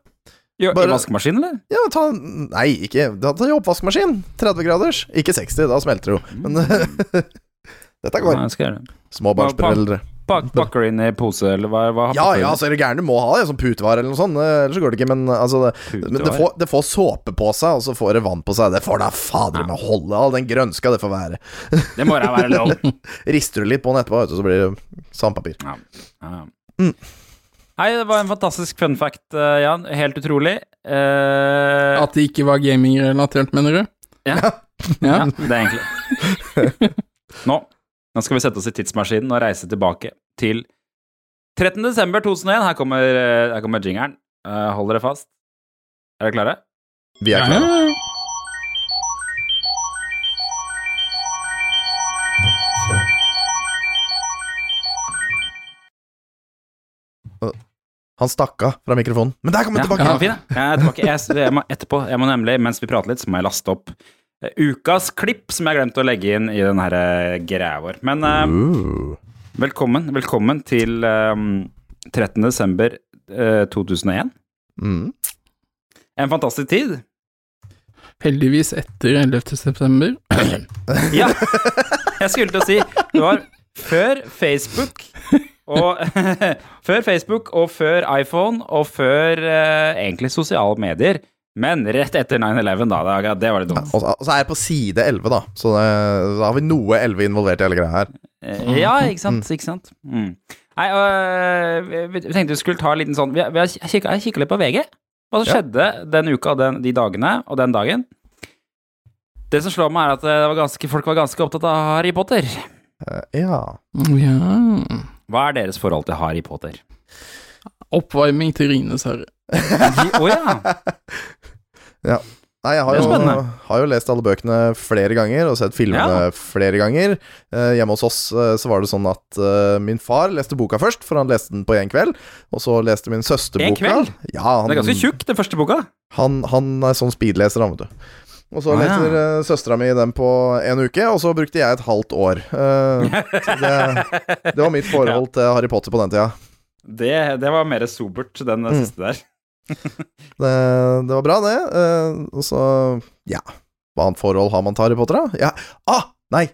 Gjør,
Bare-
I vaskemaskin, eller?
Ja, ta Nei, ikke Da tar jeg oppvaskmaskin. 30 graders. Ikke 60, da smelter det jo. Men [LAUGHS] dette går.
Ja.
Småbarnsforeldre.
Bak, pakker inn i pose, eller hva? hva
Ja ja,
altså,
så er det gæren. Du må ha det som putevare eller noe sånt. eh, Ellers så går det ikke. Men altså det, men det, får, det får såpe på seg, og så får det vann på seg. Det får da fader meg holde. All den grønska det får være. [LAUGHS]
Det må da være lov.
Rister du litt på den etterpå, vet du, så blir det sandpapir.
Ja. Ja.
Mm.
Nei, det var en fantastisk fun fact, eh, Jan. Helt utrolig. Eh,
At det ikke var gamingrelatert, mener du?
Ja. [LAUGHS]
Ja.
ja, det er egentlig [LAUGHS] Nå, nå skal vi sette oss i tidsmaskinen og reise tilbake til 13. desember 2001. Her kommer, eh, her kommer jingeren. Eh, hold dere fast. Er dere klare?
Vi er klare. Han stakk av fra mikrofonen. Men der kom han
Ja,
tilbake!
ja, fin, ja. Jeg er tilbake. Jeg, jeg må etterpå, jeg må nemlig, mens vi prater litt, så må jeg laste opp ukas klipp som jeg har glemt å legge inn i den her eh, greia vår. Men eh,
Uh.
velkommen, velkommen til um, 13. desember eh, 2001.
Mm.
En fantastisk tid.
Heldigvis etter 11. september. [CLEARS THROAT]
Ja, jeg skulle til å si Det var før Facebook og [LAUGHS] Før Facebook og før iPhone og før eh, egentlig sosiale medier. Men rett etter 9-11, da. Det, det var litt dumt.
Og så og så er jeg på side 11, da. Så det, da har vi noe 11 involvert i hele greia her.
Eh, Ja, ikke sant. Ikke sant? Mm. Nei, øh, vi, tenkte vi skulle ta en liten sånn Vi, vi har kikka, jeg kikka litt på VG. Hva som
Ja.
skjedde den uka, den, de dagene og den dagen. Det som slår meg, er at det var ganske, folk var ganske opptatt av Harry Potter.
Eh, ja.
Ja.
Hva er deres forhold til Harry Potter?
Oppvarming til Ringenes herre.
Å ja. [LAUGHS]
Nei, jeg har jo, har jo lest alle bøkene flere ganger og sett filmene
Ja.
flere ganger. Eh, hjemme hos oss eh, så var det sånn at eh, min far leste boka først, for han leste den på én kveld. Og så leste min søster
En kveld?
Ja, han,
Det er ganske tjukk, den første boka.
Han, han er sånn speedleser, han, vet du. Og så
Å, ja.
leser uh, søstera mi den på en uke, og så brukte jeg et halvt år. Eh, [LAUGHS] det, det var mitt forhold til Harry Potter på den tida.
Det, det var mer sobert, den
Mm.
siste der. [LAUGHS]
Det, det var bra, det. Eh, og så Ja. Hva annet forhold har man til Harry Potter, da? Ja. Ah, nei!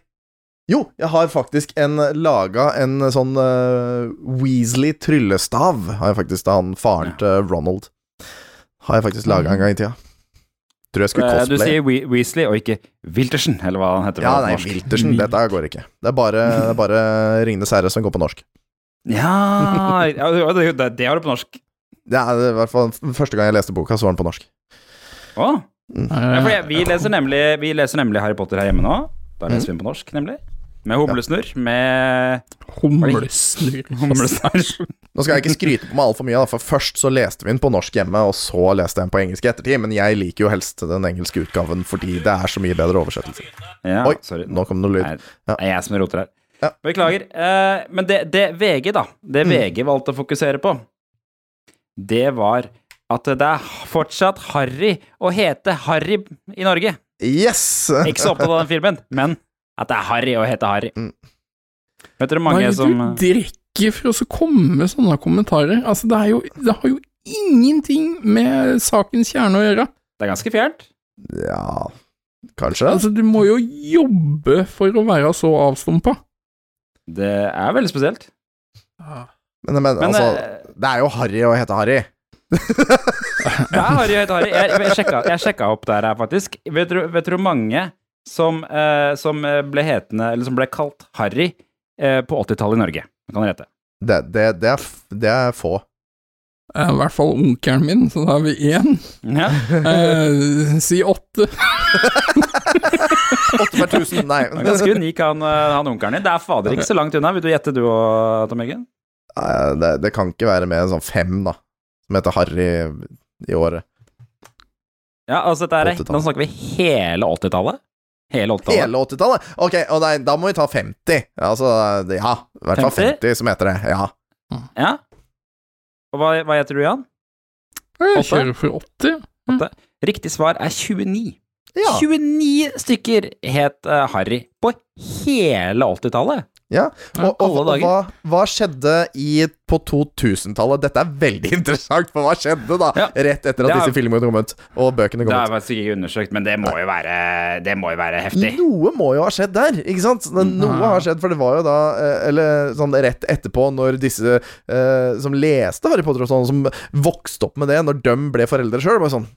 Jo, jeg har faktisk en laga en sånn uh, Weasley tryllestav. Har jeg faktisk da han faren til Ronald. Har jeg faktisk laga en gang i tida. Tror jeg skulle
cosplaye. Du sier We Weasley og ikke Wiltersen, eller hva han heter
Ja, nei,
norsk.
Wiltersen. Dette går ikke. Det er bare, bare Ringenes herre som går på norsk.
Ja, ja det, det, det har du på norsk.
Det er i hvert fall første gang jeg leste boka, så var den på norsk.
Å?
Mm.
Ja, for jeg, vi, leser nemlig, vi leser nemlig Harry Potter her hjemme nå. Da leser vi den på norsk, nemlig. Med humlesnurr. Med
Humlesnurr.
humlesnurr.
Nå skal jeg ikke skryte på meg altfor mye, da, for først så leste vi den på norsk hjemme, og så leste jeg den på engelsk i ettertid, men jeg liker jo helst den engelske utgaven fordi det er så mye bedre oversettelse.
Ja,
Oi,
sorry.
nå kom det noe lyd.
Det er jeg som roter her.
Ja.
Beklager. Eh, men det, det VG, da, det
Mm.
VG valgte å fokusere på, det var at det er fortsatt harry å hete Harry i Norge.
Yes!
Ikke så opptatt av den filmen, men at det er harry å hete Harry.
Mm.
Vet dere mange
Nei, det
som
du drikker for å komme med sånne kommentarer? Altså, det er jo Det har jo ingenting med sakens kjerne å gjøre.
Det er ganske fjernt.
Ja Kanskje?
Altså, du må jo jobbe for å være så avstumpa.
Det er veldig spesielt.
Men, men,
Men,
altså
eh,
Det er jo harry å hete Harry. [LAUGHS]
Det er Harry å hete Harry. Jeg, jeg, sjekka, jeg sjekka opp der her, faktisk. Vet du, vet du hvor mange som, eh, som ble hetende, eller som ble kalt Harry eh, på 80-tallet i Norge? Kan dere hete?
Det, det, det, er, det er få.
Eh, I hvert fall onkelen min, så da har vi én.
Ja. [LAUGHS]
Eh, si åtte. [LAUGHS]
Åtte per tusen, nei.
Ganske unik, han, eh, han onkelen din. Det er fader ikke så langt unna. Vil du gjette du òg, Tom Eggen?
Det, det kan ikke være mer enn sånn fem, da. Som heter Harry i året.
Ja, altså dette er, Nå snakker vi hele 80-tallet. Hele 80-tallet.
Hele 80-tallet? Ok, og nei, da må vi ta 50. Altså, ja. I hvert fall
50?
50, som heter det. Ja.
Ja. Og hva, hva heter du, Jan?
Jeg kjører for 80.
Riktig svar er 29.
Ja.
29 stykker het uh, Harry på hele 80-tallet.
Ja. Og, og, og hva, hva skjedde i, på 2000-tallet? Dette er veldig [LAUGHS] interessant, for hva skjedde da?
Ja.
Rett etter at
er-
disse filmene kom ut, og bøkene kom ut.
Det er faktisk ikke undersøkt, men det må jo være, det må jo være heftig.
Noe må jo ha skjedd der, ikke sant? Noe har skjedd, for det var jo da eh, Eller sånn rett etterpå, når disse eh, som leste Harry Potter og sånn, som vokste opp med det, når de ble foreldre sjøl, var sånn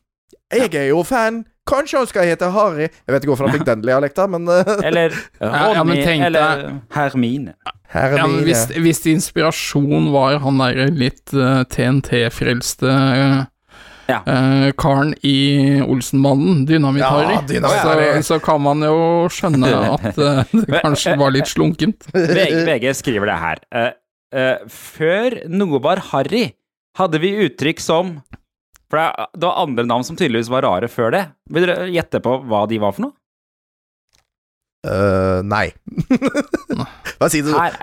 Jeg er jo fan! Kanskje han skal hete Harry? Jeg vet ikke hvorfor han fikk den dialekta, men eh, [LAUGHS]
Eller
ja, men
Ronny,
tenk
eller Hermine.
Hermine.
Ja, men hvis, hvis inspirasjon var han derre litt uh, TNT-frelste uh,
Ja.
uh, karen i Olsenbanden, Dynamitt-Harry,
Ja, Dynamitt-Harry.
så, så kan man jo skjønne [LAUGHS] at eh, det kanskje var litt slunkent. [LAUGHS]
VG, VG skriver det her. Eh, eh, før noe var harry, hadde vi uttrykk som For det det var andre navn som tydeligvis var rare før det. Vil dere gjette på hva de var for noe?
Uh, nei. Hva sier du?
Her.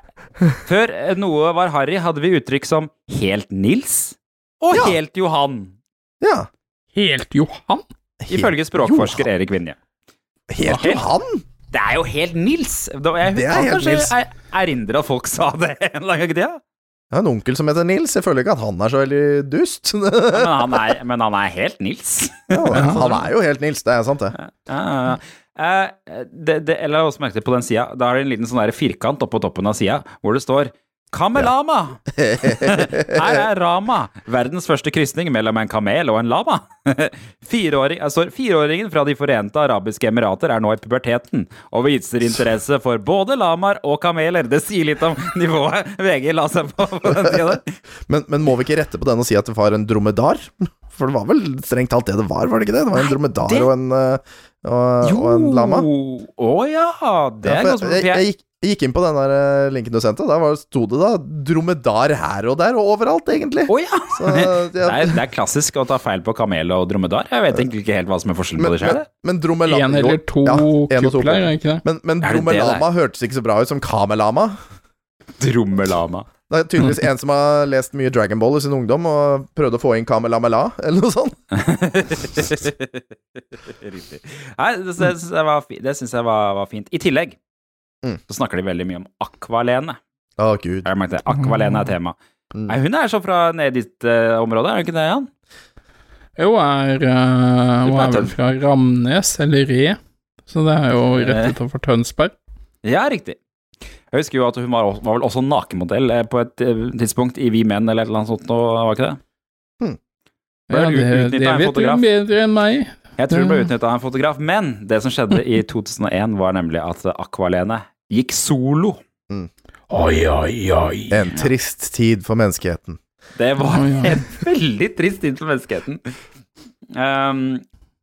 Før eh, noe var harry, hadde vi uttrykk som Helt Nils og
Ja.
Helt Johan.
Ja.
Helt Johan?
Ifølge språkforsker Erik Vinje.
Helt
Helt-
Johan?
Det er jo helt Nils! Jeg
Det er helt
kanskje
Nils.
Jeg erindre at folk sa det [LAUGHS] en eller annen gang i tida.
Jeg har en onkel som heter Nils. Jeg føler ikke at han er så veldig dust.
Men han er, men han er helt Nils. [LAUGHS]
Ja, han er jo helt Nils, det er sant, det.
Ja, ja, ja. Eh, det, det, eller jeg har også merket på den sida. Da er det en liten sånn firkant oppå toppen av sida hvor det står Kamelama! [LAUGHS] Her er Rama, verdens første krysning mellom en kamel og en lama. [LAUGHS] Fireåring, altså, fireåringen fra De forente arabiske emirater er nå i puberteten og viser interesse for både lamaer og kameler. Det sier litt om [LAUGHS] nivået VG la seg på på den tida der.
Men, men må vi ikke rette på den og si at det var en dromedar? For det var vel strengt talt det det var, var det ikke det? Det var en dromedar
det-
og en, og, jo. og en lama.
Å ja, det
Ja,
er
for
godt
jeg, jeg, jeg, gikk, Jeg gikk inn på den der eh, linken du sendte. Der var- sto det da dromedar her og der, og overalt, egentlig.
Oh, ja!
Så, [LAUGHS]
Det er, det er klassisk å ta feil på kamel og dromedar. Jeg vet egentlig ikke helt hva som er forskjellen
Men,
på det
men,
sjøl.
men dromela-
En eller to
Ja, en
kupler, er ikke det?
Men, men
det det
dromelama hørtes ikke så bra ut som kamelama.
Dromelama.
Det er tydeligvis en som har lest mye Dragon Ball i sin ungdom og prøvde å få inn kamelamela, eller noe sånt. [LAUGHS]
Riktig. Nei, det, det, syns jeg det syns jeg var, var fint. I tillegg
Mm.
så snakker de veldig mye om Akvalene.
Å, gud.
Har du? Akvalene er tema.
Mm.
Nei, hun er så fra nede i ditt uh, område, er hun ikke det, Jan?
Jo, er, uh, hun er vel fra Ramnes, eller Re, så det er jo rett utenfor Tønsberg.
Ja, riktig. Jeg husker jo at hun var, var vel også nakenmodell eh, på et eh, tidspunkt i Vi Menn eller et eller annet sånt, var ikke det? Ble
Ja, det, det vet du bedre enn meg.
Jeg tror hun ble utnytta av en fotograf, men det som skjedde i [LAUGHS] 2001, var nemlig at Akvalene gikk solo.
Oi, oi, oi.
En trist tid for menneskeheten.
Det var
Å,
en veldig trist tid for menneskeheten. Um,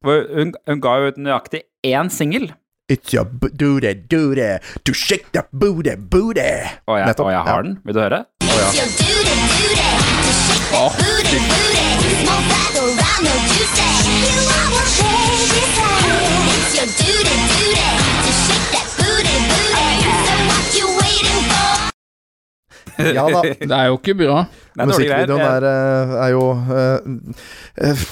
hvor hun, hun ga jo ut nøyaktig én singel.
It's your booty, duty to shake the booty, booty.
Å, jeg,
Nettopp,
og jeg
ja.
har den. Vil du høre?
Ja da. [LAUGHS]
Det er jo ikke bra.
Musikkvideoen er, eh, er jo eh, eh,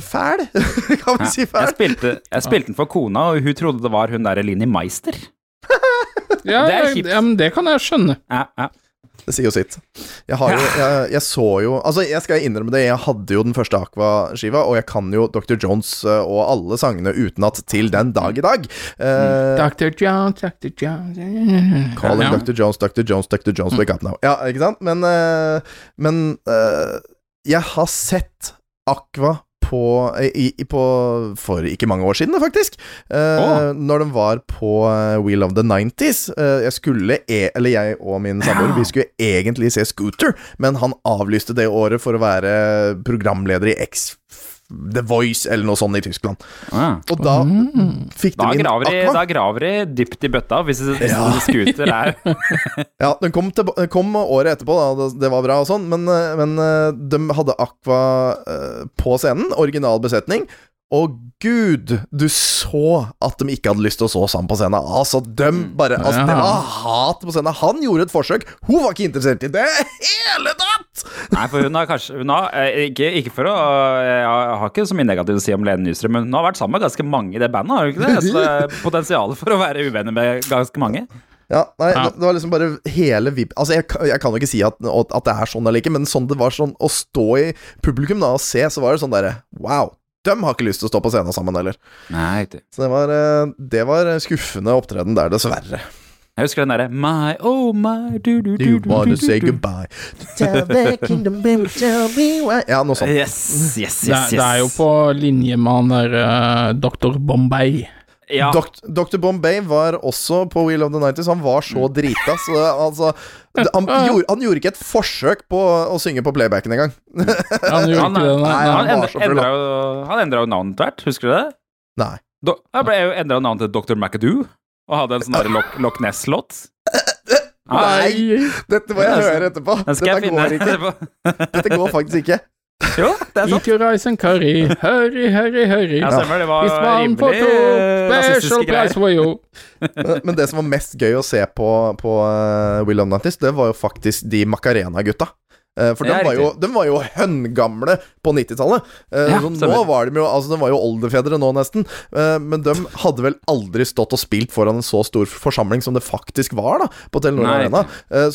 fæl, [LAUGHS] kan vi si
Jeg
fæl.
spilte, jeg spilte den for kona, og hun trodde det var hun derre Linni Meister.
Ja, [LAUGHS]
Det er kjipt.
ja, men det kan jeg skjønne.
Ja, ja.
Det sier jo sitt. Jeg har jo jeg, jeg så jo Altså, jeg skal innrømme det, jeg hadde jo den første Aqua-skiva, og jeg kan jo Dr. Jones eh, og alle sangene utenat til den dag i dag. Uh,
Dr. Jones, Dr. Jones
Calling
Ja.
Dr. Jones, Dr. Jones, Dr. Jones, wake up now. Ja, ikke sant? Men, uh, men uh, jeg har sett Aqua på, i, i, på For ikke mange år siden, faktisk. Eh,
oh.
Når den var på eh, Wheel of the 90s. Eh, jeg skulle, e eller jeg og min samboer, vi skulle egentlig se Scooter, men han avlyste det året for å være programleder i X The Voice, eller noe sånt i Tyskland.
Ah.
Og da fikk
Da
de inn
graver, de,
Aqua.
da graver de dypt i bøtta, hvis, hvis
Ja.
scooter er [LAUGHS] [LAUGHS]
Ja, den kom, til, kom året etterpå, da. Det, det var bra og sånn, men, eh, men eh, de hadde Aqua eh, på scenen. Original besetning. Og gud, du så at de ikke hadde lyst til å så sammen på scenen. Altså, dem bare Altså, det var hat på scenen. Han gjorde et forsøk. Hun var ikke interessert i det hele tatt!
Nei, for hun har kanskje hun har, eh, ikke, ikke for å Jeg har ikke så mye negativt å si om Lene Nystrøm, men hun har vært sammen med ganske mange i det bandet, har hun ikke det? Så det er [LAUGHS] for å være uvenner med ganske mange.
Ja, nei,
Ja.
Det, det var liksom bare hele vib... Altså, jeg, jeg kan jo ikke si at, at det er sånn eller ikke, men sånn det var sånn å stå i publikum da og se, så var det sånn derre Wow! De har ikke lyst til å stå på scenen sammen heller.
Nei, riktig.
Så det var, eh, det var skuffende opptreden der, dessverre.
Jeg husker den derre My, oh my, du,
Do
du,
you wanna say goodbye? Tell the [LAUGHS] kingdom, baby, tell me why Ja, noe sånt.
Yes, yes, yes.
Det, er- det er jo på linje med han der uh, Dr. Bombay.
Ja.
Dr. Bombay var også på Wheel of the Nighties. Han var så drita, så altså han, [LAUGHS] gjorde, han gjorde ikke et forsøk på å synge på playbacken engang.
Han gjorde
Han,
ikke det, nei.
Han,
han
endra, jo, jo navnet tvert, husker du det?
Nei.
Do, han ble jo endra navnet til Dr. McAdoo, og hadde en sånn Loch, Loch Ness-låt.
Nei! Dette må jeg høre etterpå. Dette går ikke.
etterpå.
Dette går faktisk ikke.
Jo, det er sant.
Eat your rice and curry, hurry, hurry, hurry.
Ja, stemmer. Det var
Hvis man får
rimelig
to, special
rasistiske
price
greier.
for you.
Men- Men det som var mest gøy å se på, på uh, Will of Nantis det var jo faktisk de Macarena-gutta. Eh, for de var, jo,
riktig.
de var jo høngamle på 90-tallet. Eh,
Ja,
så nå var de jo Altså, de var jo oldefedre nå, nesten. Eh, men de hadde vel aldri stått og spilt foran en så stor forsamling som det faktisk var, da, på Telenor. Arena.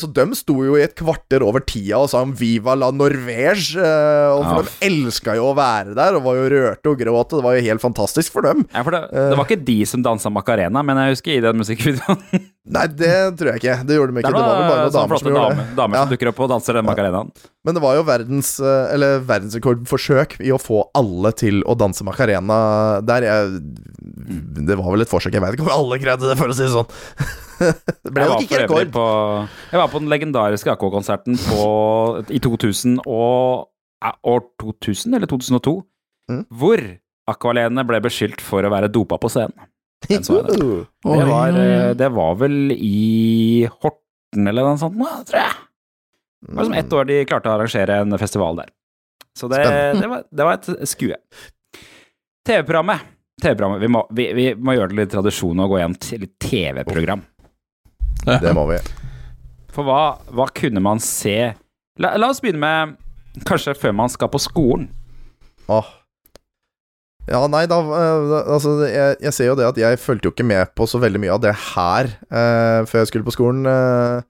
Så de sto jo i et kvarter over tida og sa om 'Viva la Norvège'. og for
Ja.
de elska jo å være der, og var jo rørte og gråt. og Det var jo helt fantastisk for dem.
Ja, for det, det var ikke de som dansa Macarena, men jeg husker i den musikkvideoen. [LAUGHS]
Nei, det tror jeg ikke. Det gjorde de
Det
ikke. Det var vel bare
noen
damer som
flotte
gjorde
damer,
det.
damer
Ja.
som dukker opp og danser den Macarenaen.
Men det var jo verdens eh, Eller verdensrekordforsøk i å få alle til å danse Macarena der. Jeg, det var vel et forsøk. Jeg vet ikke om alle greide det, for å si det sånn. [LAUGHS] det ble nok ikke rekord.
på, jeg var på den legendariske AK-konserten i 2000 og år 2000 eller 2002,
Mm.
hvor Aqualene ble beskyldt for å være dopa på scenen. Den så jeg der. Det var, eh, det var vel i Horten eller noe sånt, tror jeg. Det var som ett år de klarte å arrangere en festival der. Så det, det, var, det var et skue. TV-programmet. TV-programmet. Vi, må- vi, vi må gjøre det litt tradisjon å gå igjen til TV-program.
Det må vi.
For hva, hva kunne man se la, la oss begynne med kanskje før man skal på skolen.
Åh. Ja, nei, da eh, da- Altså, jeg, jeg ser jo det at jeg fulgte jo ikke med på så veldig mye av det her eh, før jeg skulle på skolen. eh,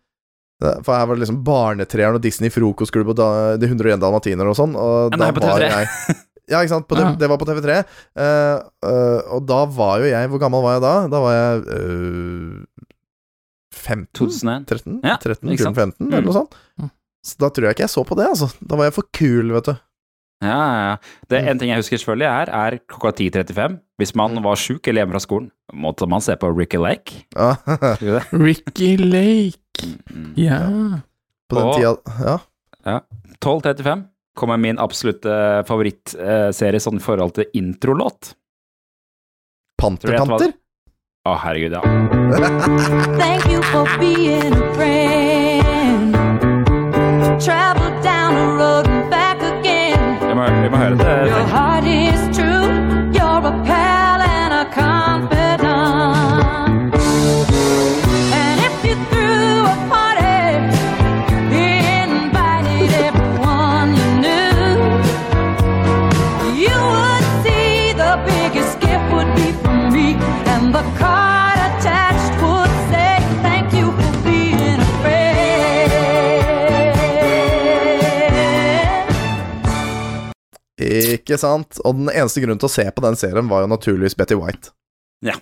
for her var det liksom Barnetreeren og Disney frokostklubb og da, De 101 dalmatiner og sånn. Og
det
da var jeg [LAUGHS] Ja, ikke sant. På det, det var på TV3. eh, eh, og da var jo jeg Hvor gammel var jeg da? Da var jeg øh, 15?
2001.
13?
Ja,
13
ikke sant?
15, eller
Mm.
noe sånt.
Mm.
Så da tror jeg ikke jeg så på det, altså. Da var jeg for kul, vet du.
Ja, ja, ja. Det
Mm.
En ting jeg husker selvfølgelig er, er klokka 10.35. Hvis man var sjuk eller hjemme fra skolen, måtte man se på Ricky Lake.
Ja,
det? [LAUGHS]
Ricky Lake.
Mm.
Ja.
på den
Og-
tida Ja.
12.35 kommer min absolutte favorittserie sånn i forhold til introlåt.
Pantertanter?
Å, oh. Herregud, ja. [LAUGHS]
Thank you for being a friend. Travel down the road
må, vi må høre det.
Ikke sant? Og den eneste grunnen til å se på den serien var jo naturligvis Betty White.
Ja,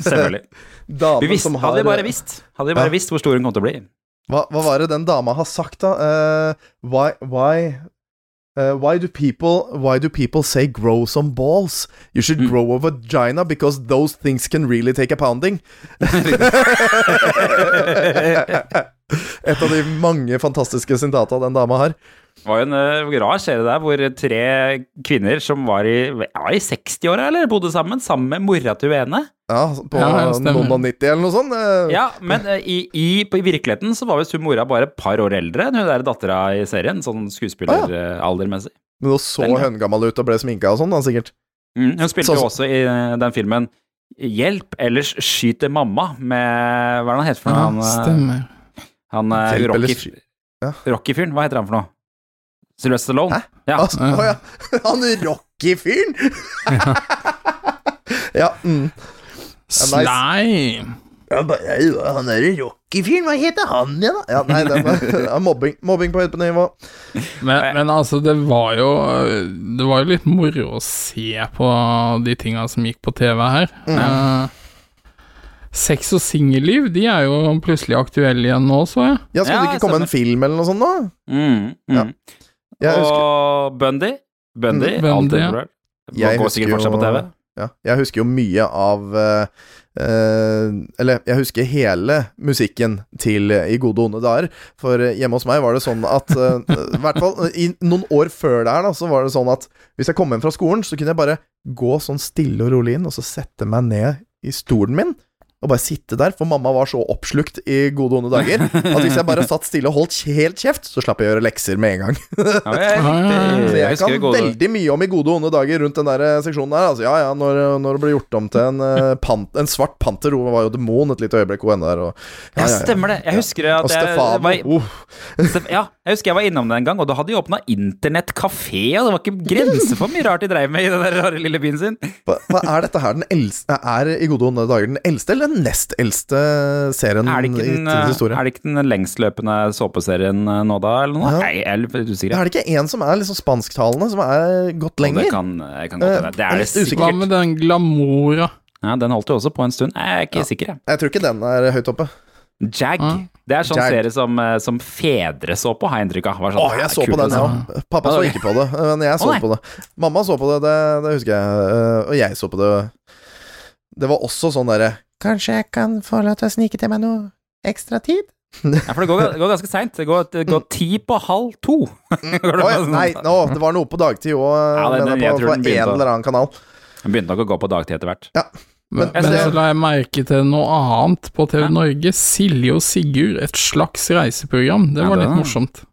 selvfølgelig. [LAUGHS] Vi visste,
som har
hadde vi bare visst Hadde vi bare
Ja.
visst hvor stor hun kom til å bli.
Hva, hva var det den dama har sagt, da? Uh, why why, eh, why do people Why do people say grow some balls? You should
Mm.
grow a vagina because those things can really take a pounding. Et av de mange fantastiske sintata den dama har.
Det var jo en uh, rar serie der hvor tre kvinner som var i, ja, i 60-åra, eller bodde sammen, sammen med mora til hun ene.
Ja, på
Ja, ja,
noen og nitti eller noe sånt. eh.
Ja, men eh, i, i, på, i virkeligheten så var visst hun mora bare et par år eldre enn hun der dattera i serien, sånn skuespilleraldermessig.
Men hun så
høngammal ja.
ut og ble sminka og sånn, da, sikkert.
Mm, hun spilte
Så-
jo også i eh, den filmen Hjelp, ellers skyter mamma med Hva er det han heter for noe?
Ja,
eh,
stemmer.
han
Rocky-fyren. ja.
Rocky-fyren, hva heter han for noe? Sylvester Stallone?
Hæ?
Ja.
Altså, ja. [LAUGHS] Han Rocky-fyren! ja. [LAUGHS] Mm.
Slime.
Ja, han er Rocky-fyren, hva heter han igjen, da? Ja, nei, det var [LAUGHS] mobbing. Mobbing på høyt nivå.
Men, men altså, det var jo Det var jo litt moro å se på de tinga som gikk på TV her. Eh, sex og singelliv, de er jo plutselig aktuelle igjen nå, så jeg.
Ja, Skal
Ja,
det ikke komme en film eller noe sånt nå?
Mm, mm.
Ja.
Og Bundy. Bundy,
Mm, Bundy,
alltid
ja.
bra.
Jeg
Går sikkert fortsatt på
jo-
TV.
Ja, jeg husker jo mye av eh, eh, Eller jeg husker hele musikken til eh, I gode onde dager. For eh, hjemme hos meg var det sånn at eh, [LAUGHS] I hvert fall i noen år før der, da, så var det sånn at hvis jeg kom hjem fra skolen, så kunne jeg bare gå sånn stille og rolig inn, og så sette meg ned i stolen min. Og bare sitte der, for mamma var så oppslukt i gode og onde dager at hvis jeg bare satt stille og holdt helt kjeft, så slapp jeg å gjøre lekser med en gang.
Ja, jeg, riktig.
Så jeg kan veldig mye om i gode og onde dager rundt den der eh, seksjonen der. Altså, ja, ja, når, når det ble gjort om til en, pan, en svart panter, hun var jo demon et lite øyeblikk, hun der. Og,
Ja, ja, ja, stemmer det. Jeg husker at jeg var,
Uh,
Ja, jeg husker jeg var innom det en gang, og da hadde de åpna internettkafé, og det var ikke grenser for mye rart de dreiv med i den der rare lille byen sin.
hva, hva er dette her? Den eldste, er i gode og onde dager den eldste eller den nest eldste serien
Er det
i
eh,
tidens historie?
er det ikke den lengstløpende såpeserien eh, nå, da, eller noe?
Ja.
Nei, jeg er litt usikker.
Er det ikke en som er liksom spansktalende, som er gått lenger?
Det kan, kan godt hende. Det
Eh,
er det
sikkert.
Hva med den glamoura?
Ja, den holdt jo også på en stund. Jeg er ikke sikker, jeg.
Jeg tror ikke den er høyt oppe.
Jag.
Ja.
Det er sånn
Jag.
serie som, eh, som fedre så på, har jeg inntrykk av. Sånn,
Åh, jeg
"Ah,
så på den,
å se
ja. Pappa så ikke på det, men jeg så
Å,
på det. Mamma så på det, det, det husker jeg. eh, Og jeg så på det. Det var også sånn derre Kanskje jeg kan få lov til å snike til meg noe ekstra tid? [LAUGHS]
Ja, for det går, det går ganske seint. Det går, det går ti på halv to. [LAUGHS] Det
Oi,
sånn-
nei, no, det var noe på dagtid òg,
Ja,
men på, på en eller annen kanal.
Den begynte nok å gå på dagtid etter hvert.
Ja.
Men-
men
men-
så la jeg merke til noe annet på TV Norge. Silje og Sigurd, et slags reiseprogram. Det
Ja,
var
det
litt morsomt.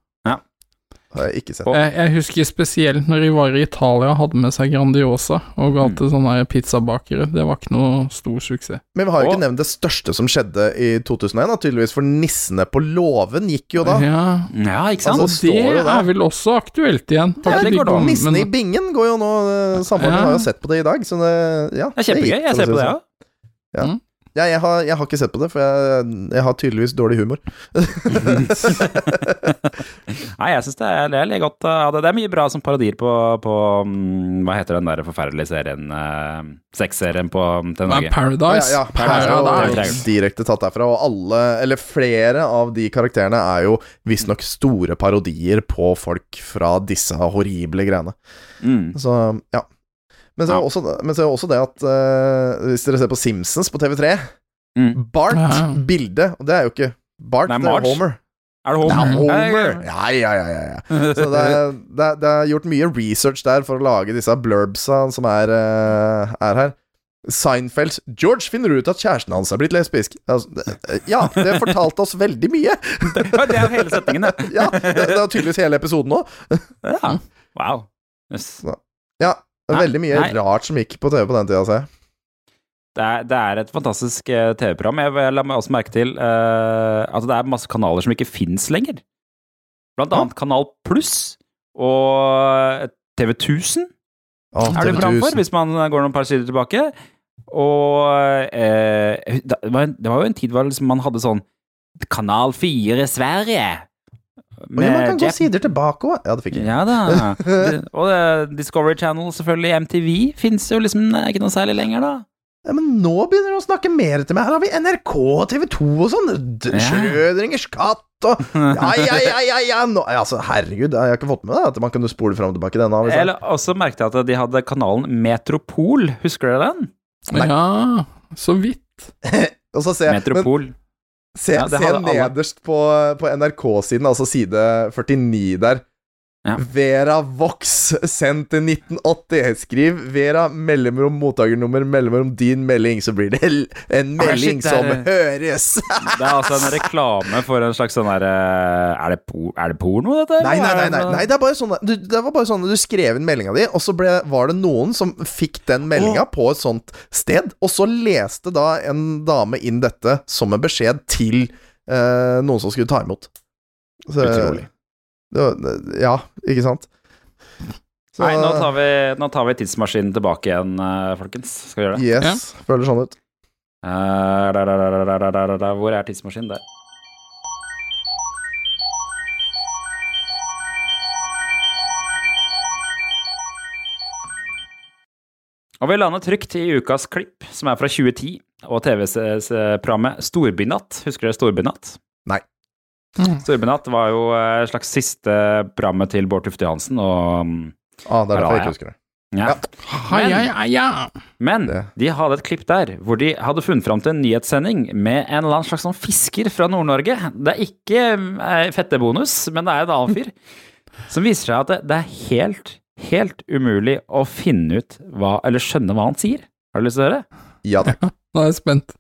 Har jeg ikke sett.
Jeg, jeg husker spesielt når de var i Italia og hadde med seg Grandiosa og ga
Mm.
sånne her pizzabakere. Det var ikke noe stor suksess.
Men vi har jo ikke nevnt det største som skjedde i 2001, da, tydeligvis, for Nissene på låven gikk jo da.
Ja,
Ja, ikke sant?
Altså,
og det er vel også aktuelt igjen.
Ja, det går da.
Nissene i bingen går jo nå. Samboeren
Ja.
har jo sett på det i dag, så det Ja.
Det er kjempegøy.
gikk,
Jeg ser på det,
ja.
ja.
Ja, jeg har, jeg har ikke sett på det, for jeg, jeg har tydeligvis dårlig humor. [LAUGHS]
Nei, jeg syns det er, er godt det. Det er mye bra som parodier på, på mm, Hva heter den der forferdelige serien? Uh, Sexserien på TNG.
Paradise.
Ja, ja, Paradise.
Paradise.
direkte tatt derfra, og alle, eller flere av de karakterene er jo visstnok store parodier på folk fra disse horrible greiene.
Mm.
Så, ja. Men så er
Ja.
også, men så er også det at uh, Hvis dere ser på Simpsons på TV3
Mm.
Bart,
Ja.
bildet Og det er jo ikke Bart,
Nei,
det er Homer.
Er det Homer?
Homer. Ja, ja, ja, ja, ja. Så det er, det, er, det er gjort mye research der for å lage disse blurbsa som er, eh, er her. Seinfeld George finner ut at kjæresten hans er blitt lesbisk. Altså, det- ja, det fortalte oss veldig mye. [LAUGHS]
Det er jo hele setningen, det.
Ja, det, det er tydeligvis hele episoden òg.
Ja. Wow. Yes.
Ja, det er
Nei,
veldig mye
nei.
rart som gikk på TV på den tida, ser jeg.
Det er, det er et fantastisk eh, TV-program. Jeg, jeg la meg også merke til uh, at det er masse kanaler som ikke fins lenger. Blant annet Kanal Pluss og TV 1000
oh,
er det for, hvis man går noen par sider tilbake. Og uh, det, var det var jo en tid hvor liksom man hadde sånn Kanal 4 Sverige.
Ja, man kan gå sider tilbake òg. Ja, det fikk jeg.
Ja da. Det- Og Discovery Channel, selvfølgelig. MTV fins jo liksom ikke noe særlig lenger, da.
Ja, men nå begynner du å snakke mer til meg. Her har vi NRK og TV 2 og sånn.
Ja.
Schrødingers katt og Ja, ja, ja, ja, ja. Nå, altså, herregud, jeg har ikke fått med meg det, at man kunne spole fram og tilbake denne. Liksom.
Eller også merket jeg at de hadde kanalen Metropol. Husker dere den?
Ja, så vidt. [LAUGHS]
Og så ser jeg
Metropol.
Se,
Ja,
se nederst på, på NRK-siden, altså side 49 der.
Ja.
Vera Vox, sendt til 1980. Skriv Vera mellomrom mottakernummer mellomrom din melding, så blir det en
Ah,
melding
shit, det
som
er-
høres.
Det er altså en reklame for en slags sånn derre er, det er det porno, dette?
Nei, nei, nei, nei, nei det, er bare sånn, du, det var bare sånn at du skrev inn meldinga di, og så ble, var det noen som fikk den meldinga på et sånt sted, og så leste da en dame inn dette som en beskjed til eh, noen som skulle ta imot. Så,
Utrolig
ja, ikke sant? Så,
Nei, nå tar, vi, nå tar, vi, tidsmaskinen tilbake igjen, eh, folkens. Skal vi gjøre det?
Yes, ja. føler sånn ut.
Uh, da, da, da, Hvor er tidsmaskinen? Der. Og vi lander trygt i ukas klipp, som er fra 2010, og TV-programmet eh, Storbynatt. Husker dere Storbynatt?
Nei.
Storbynatt var jo eh, et slags siste programmet til Bård Tufte Johansen og mm,
Ah, det er derfor jeg ikke husker det.
ja.
Ja, ja, ja.
Men de hadde et klipp der hvor de hadde funnet fram til en nyhetssending med en eller annen slags sånn fisker fra Nord-Norge. Det er ikke eh, fettebonus, men det er en annen fyr. [LAUGHS] Som viser seg at det, det er helt, helt umulig å finne ut hva, eller skjønne hva han sier. Har du lyst til å høre?
Ja da.
Nå er jeg spent.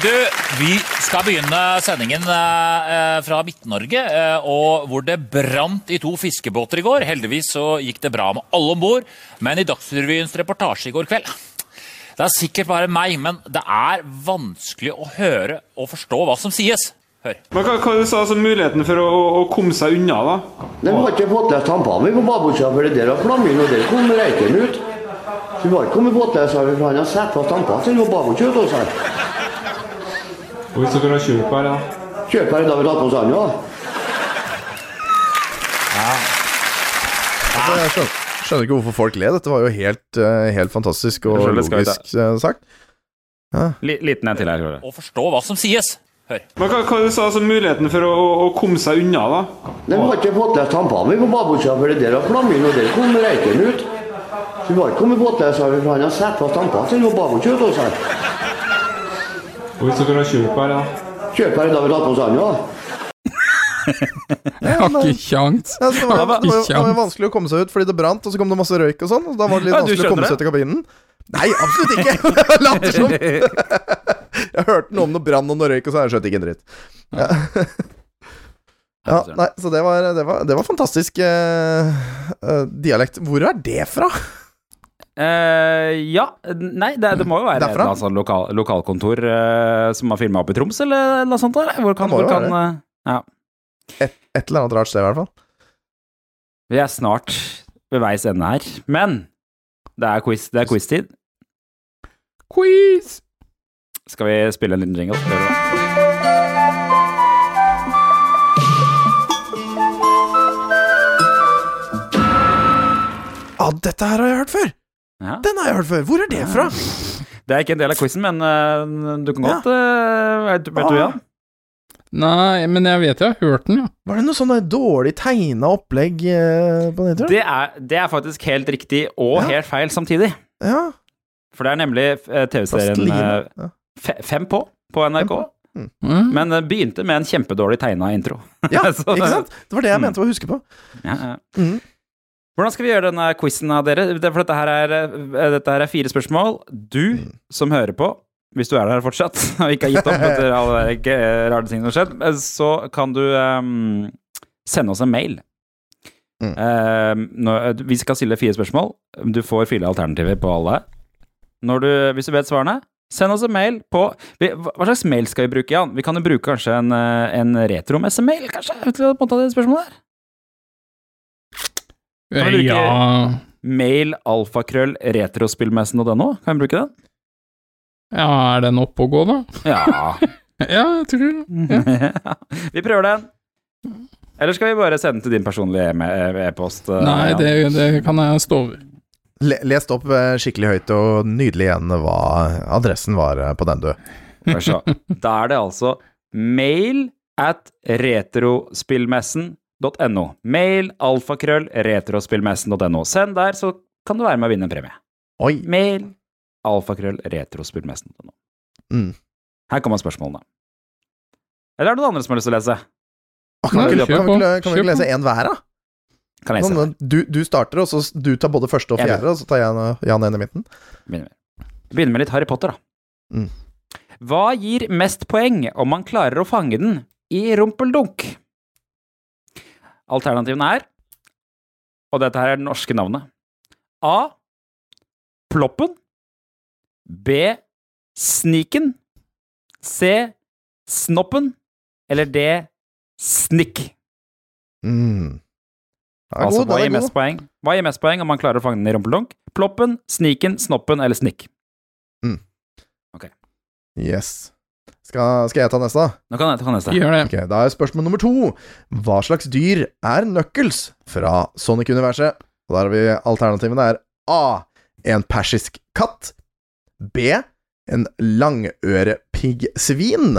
Du, vi skal begynne sendingen eh, fra Midt-Norge, eh, og hvor det brant i to fiskebåter i går. Heldigvis så gikk det bra med alle om bord, men i Dagsrevyens reportasje i går kveld Det er sikkert bare meg, men det er vanskelig å høre og forstå hva som sies. Hør.
Men hva, hva du sa altså muligheten for å, å, å komme seg unna, da?
Nei, Vi har ikke fått lest tampene på babordsida, for det der har flammet inn, og der kom røyken ut. Så vi har ikke kommet fått for han har satt fast tampene sine på babordsida hos oss her.
Og hvis dere har kjøpe her, da?
Kjøp her i dag vi tatt på oss han, ja.
Altså, jeg skjønner, skjønner ikke hvorfor folk ler. Dette var jo helt, eh, helt fantastisk og
det
logisk eh, sagt.
Ja. liten en til her.
Å forstå hva som sies. Hør.
Men hva, hva du sa altså muligheten for å, å, komme seg unna, da?
Nei, Vi har ikke fått lest tampene vi på babordsida, for det der har flammet inn, og der kom røyken ut. Så vi har ikke kommet fått lest, for han har satt fast tampene sine på babordsida hos oss her.
Og hvis dere har kjøpere, da?
Kjøpere, her i dag vi tatt på oss han, [LAUGHS] da.
Jeg har ikke kjangs.
Ja, det, var, det, var, det var vanskelig å komme seg ut fordi det brant, og så kom det masse røyk og sånn. Og da var det litt
Ja,
vanskelig å komme seg ut i kabinen. Nei, absolutt ikke! [LAUGHS] Jeg later som. [LAUGHS] Jeg hørte noe om noe brann og noe røyk, og så har jeg skjøtt ikke en dritt. Ja. Ja, nei, så det var, det var, det var fantastisk uh, uh, dialekt. Hvor er det fra?
Eh, ja, nei, det, det må jo være et sånn lokal, lokalkontor uh, som har filma opp i Troms, eller noe sånt. Eller? Hvor kan,
Det må
hvor kan eh, Ja.
Et, et eller annet rart sted, i hvert fall.
Vi er snart ved veis ende her. Men det er quiz, det er quiz-tid.
Quiz!
Skal vi spille en liten jingle?
Ja, dette her har jeg hørt før!
Ja.
Den har jeg hørt før! Hvor er det fra? [LAUGHS]
Det er ikke en del av quizen, men uh, du kan godt eh, Vet, vet du, Jan?
Nei, men jeg vet jeg har hørt den, ja.
Var det noe sånn dårlig tegna opplegg uh, på den?
Det er, det er faktisk helt riktig og
Ja.
helt feil samtidig.
Ja.
For det er nemlig TV-serien Fem på på NRK.
Mm.
Men det begynte med en kjempedårlig tegna intro.
Ja, [LAUGHS]
Så
ikke sant? Det var det jeg
Mm.
mente å huske på.
Ja, ja.
Mhm.
Hvordan skal vi gjøre denne quizen av dere? For dette her, er, eh, dette her er fire spørsmål. Du som hører på, hvis du er der fortsatt [LAUGHS] og ikke har gitt opp etter alle de rare tingene som har skjedd, eh, så kan du um, sende oss en mail.
Mm.
Ehm, når, vi skal stille fire spørsmål. Du får fire alternativer på alle. Når du, hvis du vet svarene, send oss en mail på Hva slags mail skal vi bruke, Jan? Vi kan jo bruke kanskje en, eh, en retro-messe-mail, kanskje? Til å ta ha det spørsmålet der. Kan vi bruke
Ja,
mail alfakrøll retrospillmessen.no? Kan vi bruke den?
ja er den oppe å gå, da?
Ja. [LAUGHS]
Ja, jeg tror det. Ja. [LAUGHS]
vi prøver den. Eller skal vi bare sende den til din personlige e- e-post? eh,
Nei,
ja.
det, det kan jeg stå over.
Le, lest opp eh, skikkelig høyt og nydelig igjen hva adressen var eh, på den, du.
Da er det altså mail at retrospillmessen.no. Mail alfakrøll retrospillmessen.no. Send der, så kan du være med å vinne en premie.
Oi.
Mail alfakrøll retrospillmessen.no.
Mm.
Her kommer spørsmålene. Eller er det noen andre som har lyst til å lese?
Kan, vi,
Nei,
ikke- kan, vi,
på.
ikke- kan vi ikke lese én hver, da?
Kan jeg lese?
Du, du starter, og så du tar både første og fjerde, og så tar jeg Jan en i midten.
Begynner med litt Harry Potter, da.
Mm.
Hva gir mest poeng om man klarer å fange den i rumpeldunk? Alternativene er, og dette her er det norske navnet, A. Ploppen. B. Sniken. C. Snoppen. Eller D. Snikk.
Mm.
Altså,
god,
hva
er
gir mest poeng? Hva gir mest poeng om man klarer å fange den i rumpeldunk? Ploppen, sniken, snoppen eller snikk? Mm. Ok.
Yes. Skal, skal jeg ta neste?
Nå kan jeg ta neste.
Gjør det.
Ok, Da er spørsmål nummer to. Hva slags dyr er Knuckles fra Sonic-universet? Og Der har vi alternativene er A. En persisk katt. B. En langørepiggsvin.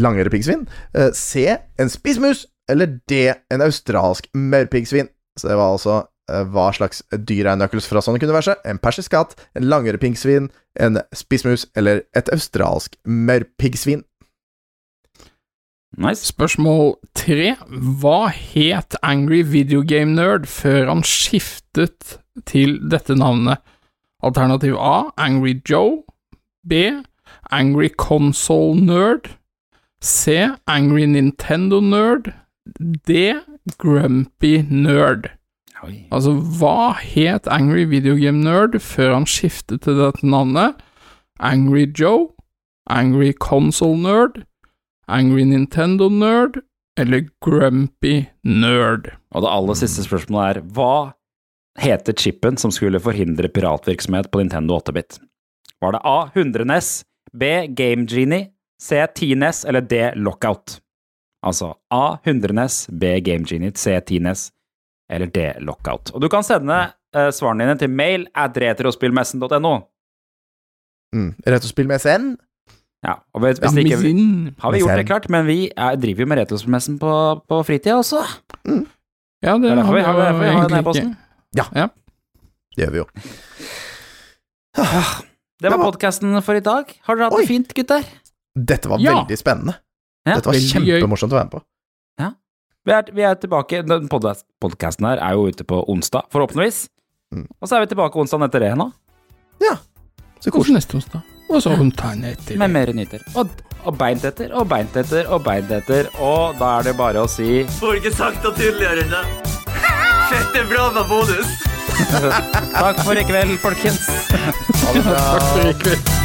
Langørepiggsvin. Eh, C. En spissmus. Eller D. En australsk maurpiggsvin. Så det var altså hva slags dyr er Knuckles fra Sonic-universet? En persisk katt, en langørepiggsvin, en spissmus eller et australsk maurpiggsvin?
Nice.
Spørsmål tre. Hva het Angry Video Game Nerd før han skiftet til dette navnet? Alternativ A Angry Joe. B Angry Console Nerd. C Angry Nintendo Nerd. D Grumpy Nerd.
Oi.
Altså, hva het Angry Video Game Nerd før han skiftet til dette navnet? Angry Joe? Angry Console Nerd? Angry Nintendo Nerd? Eller Grumpy Nerd?
Og det aller siste spørsmålet er hva heter chipen som skulle forhindre piratvirksomhet på Nintendo 8-bit? Var det A. 100 NES, B. Game Genie, C. 10 NES eller D. Lockout? Altså A. 100 NES, B. Game Genie, C. 10 NES eller D. Lockout. Og du kan sende eh, svarene dine til mail at retrospillmessen.no.
Mm. Retrospillmessen?
Ja, og hvis, hvis
Ja,
ikke har vi gjort det klart, men vi er, driver jo med retrospillmessen på, på fritida også.
Ja, det
Det har vi har,
vi,
har vi har den
egentlig
e-posten.
ja.
Det gjør vi jo.
Det var podkasten for i dag. Har dere hatt
Oi.
det fint, gutter?
Dette var
Ja.
veldig spennende.
Ja,
Dette var kjempemorsomt å være med på.
Vi er, vi er tilbake. Den podkasten her er jo ute på onsdag, forhåpentligvis. Og så er vi tilbake onsdagen etter det nå,
Så
koselig. neste onsdag. Og så onsdagen etter.
med mer nyheter. Og, og beint etter, og beint etter, og beint etter. Og da er det bare å si
Får ikke sagt det tydeligere enn det. Fette bra med bonus. [LAUGHS]
takk for i kveld, folkens.
Ha det bra.
Takk for i kveld.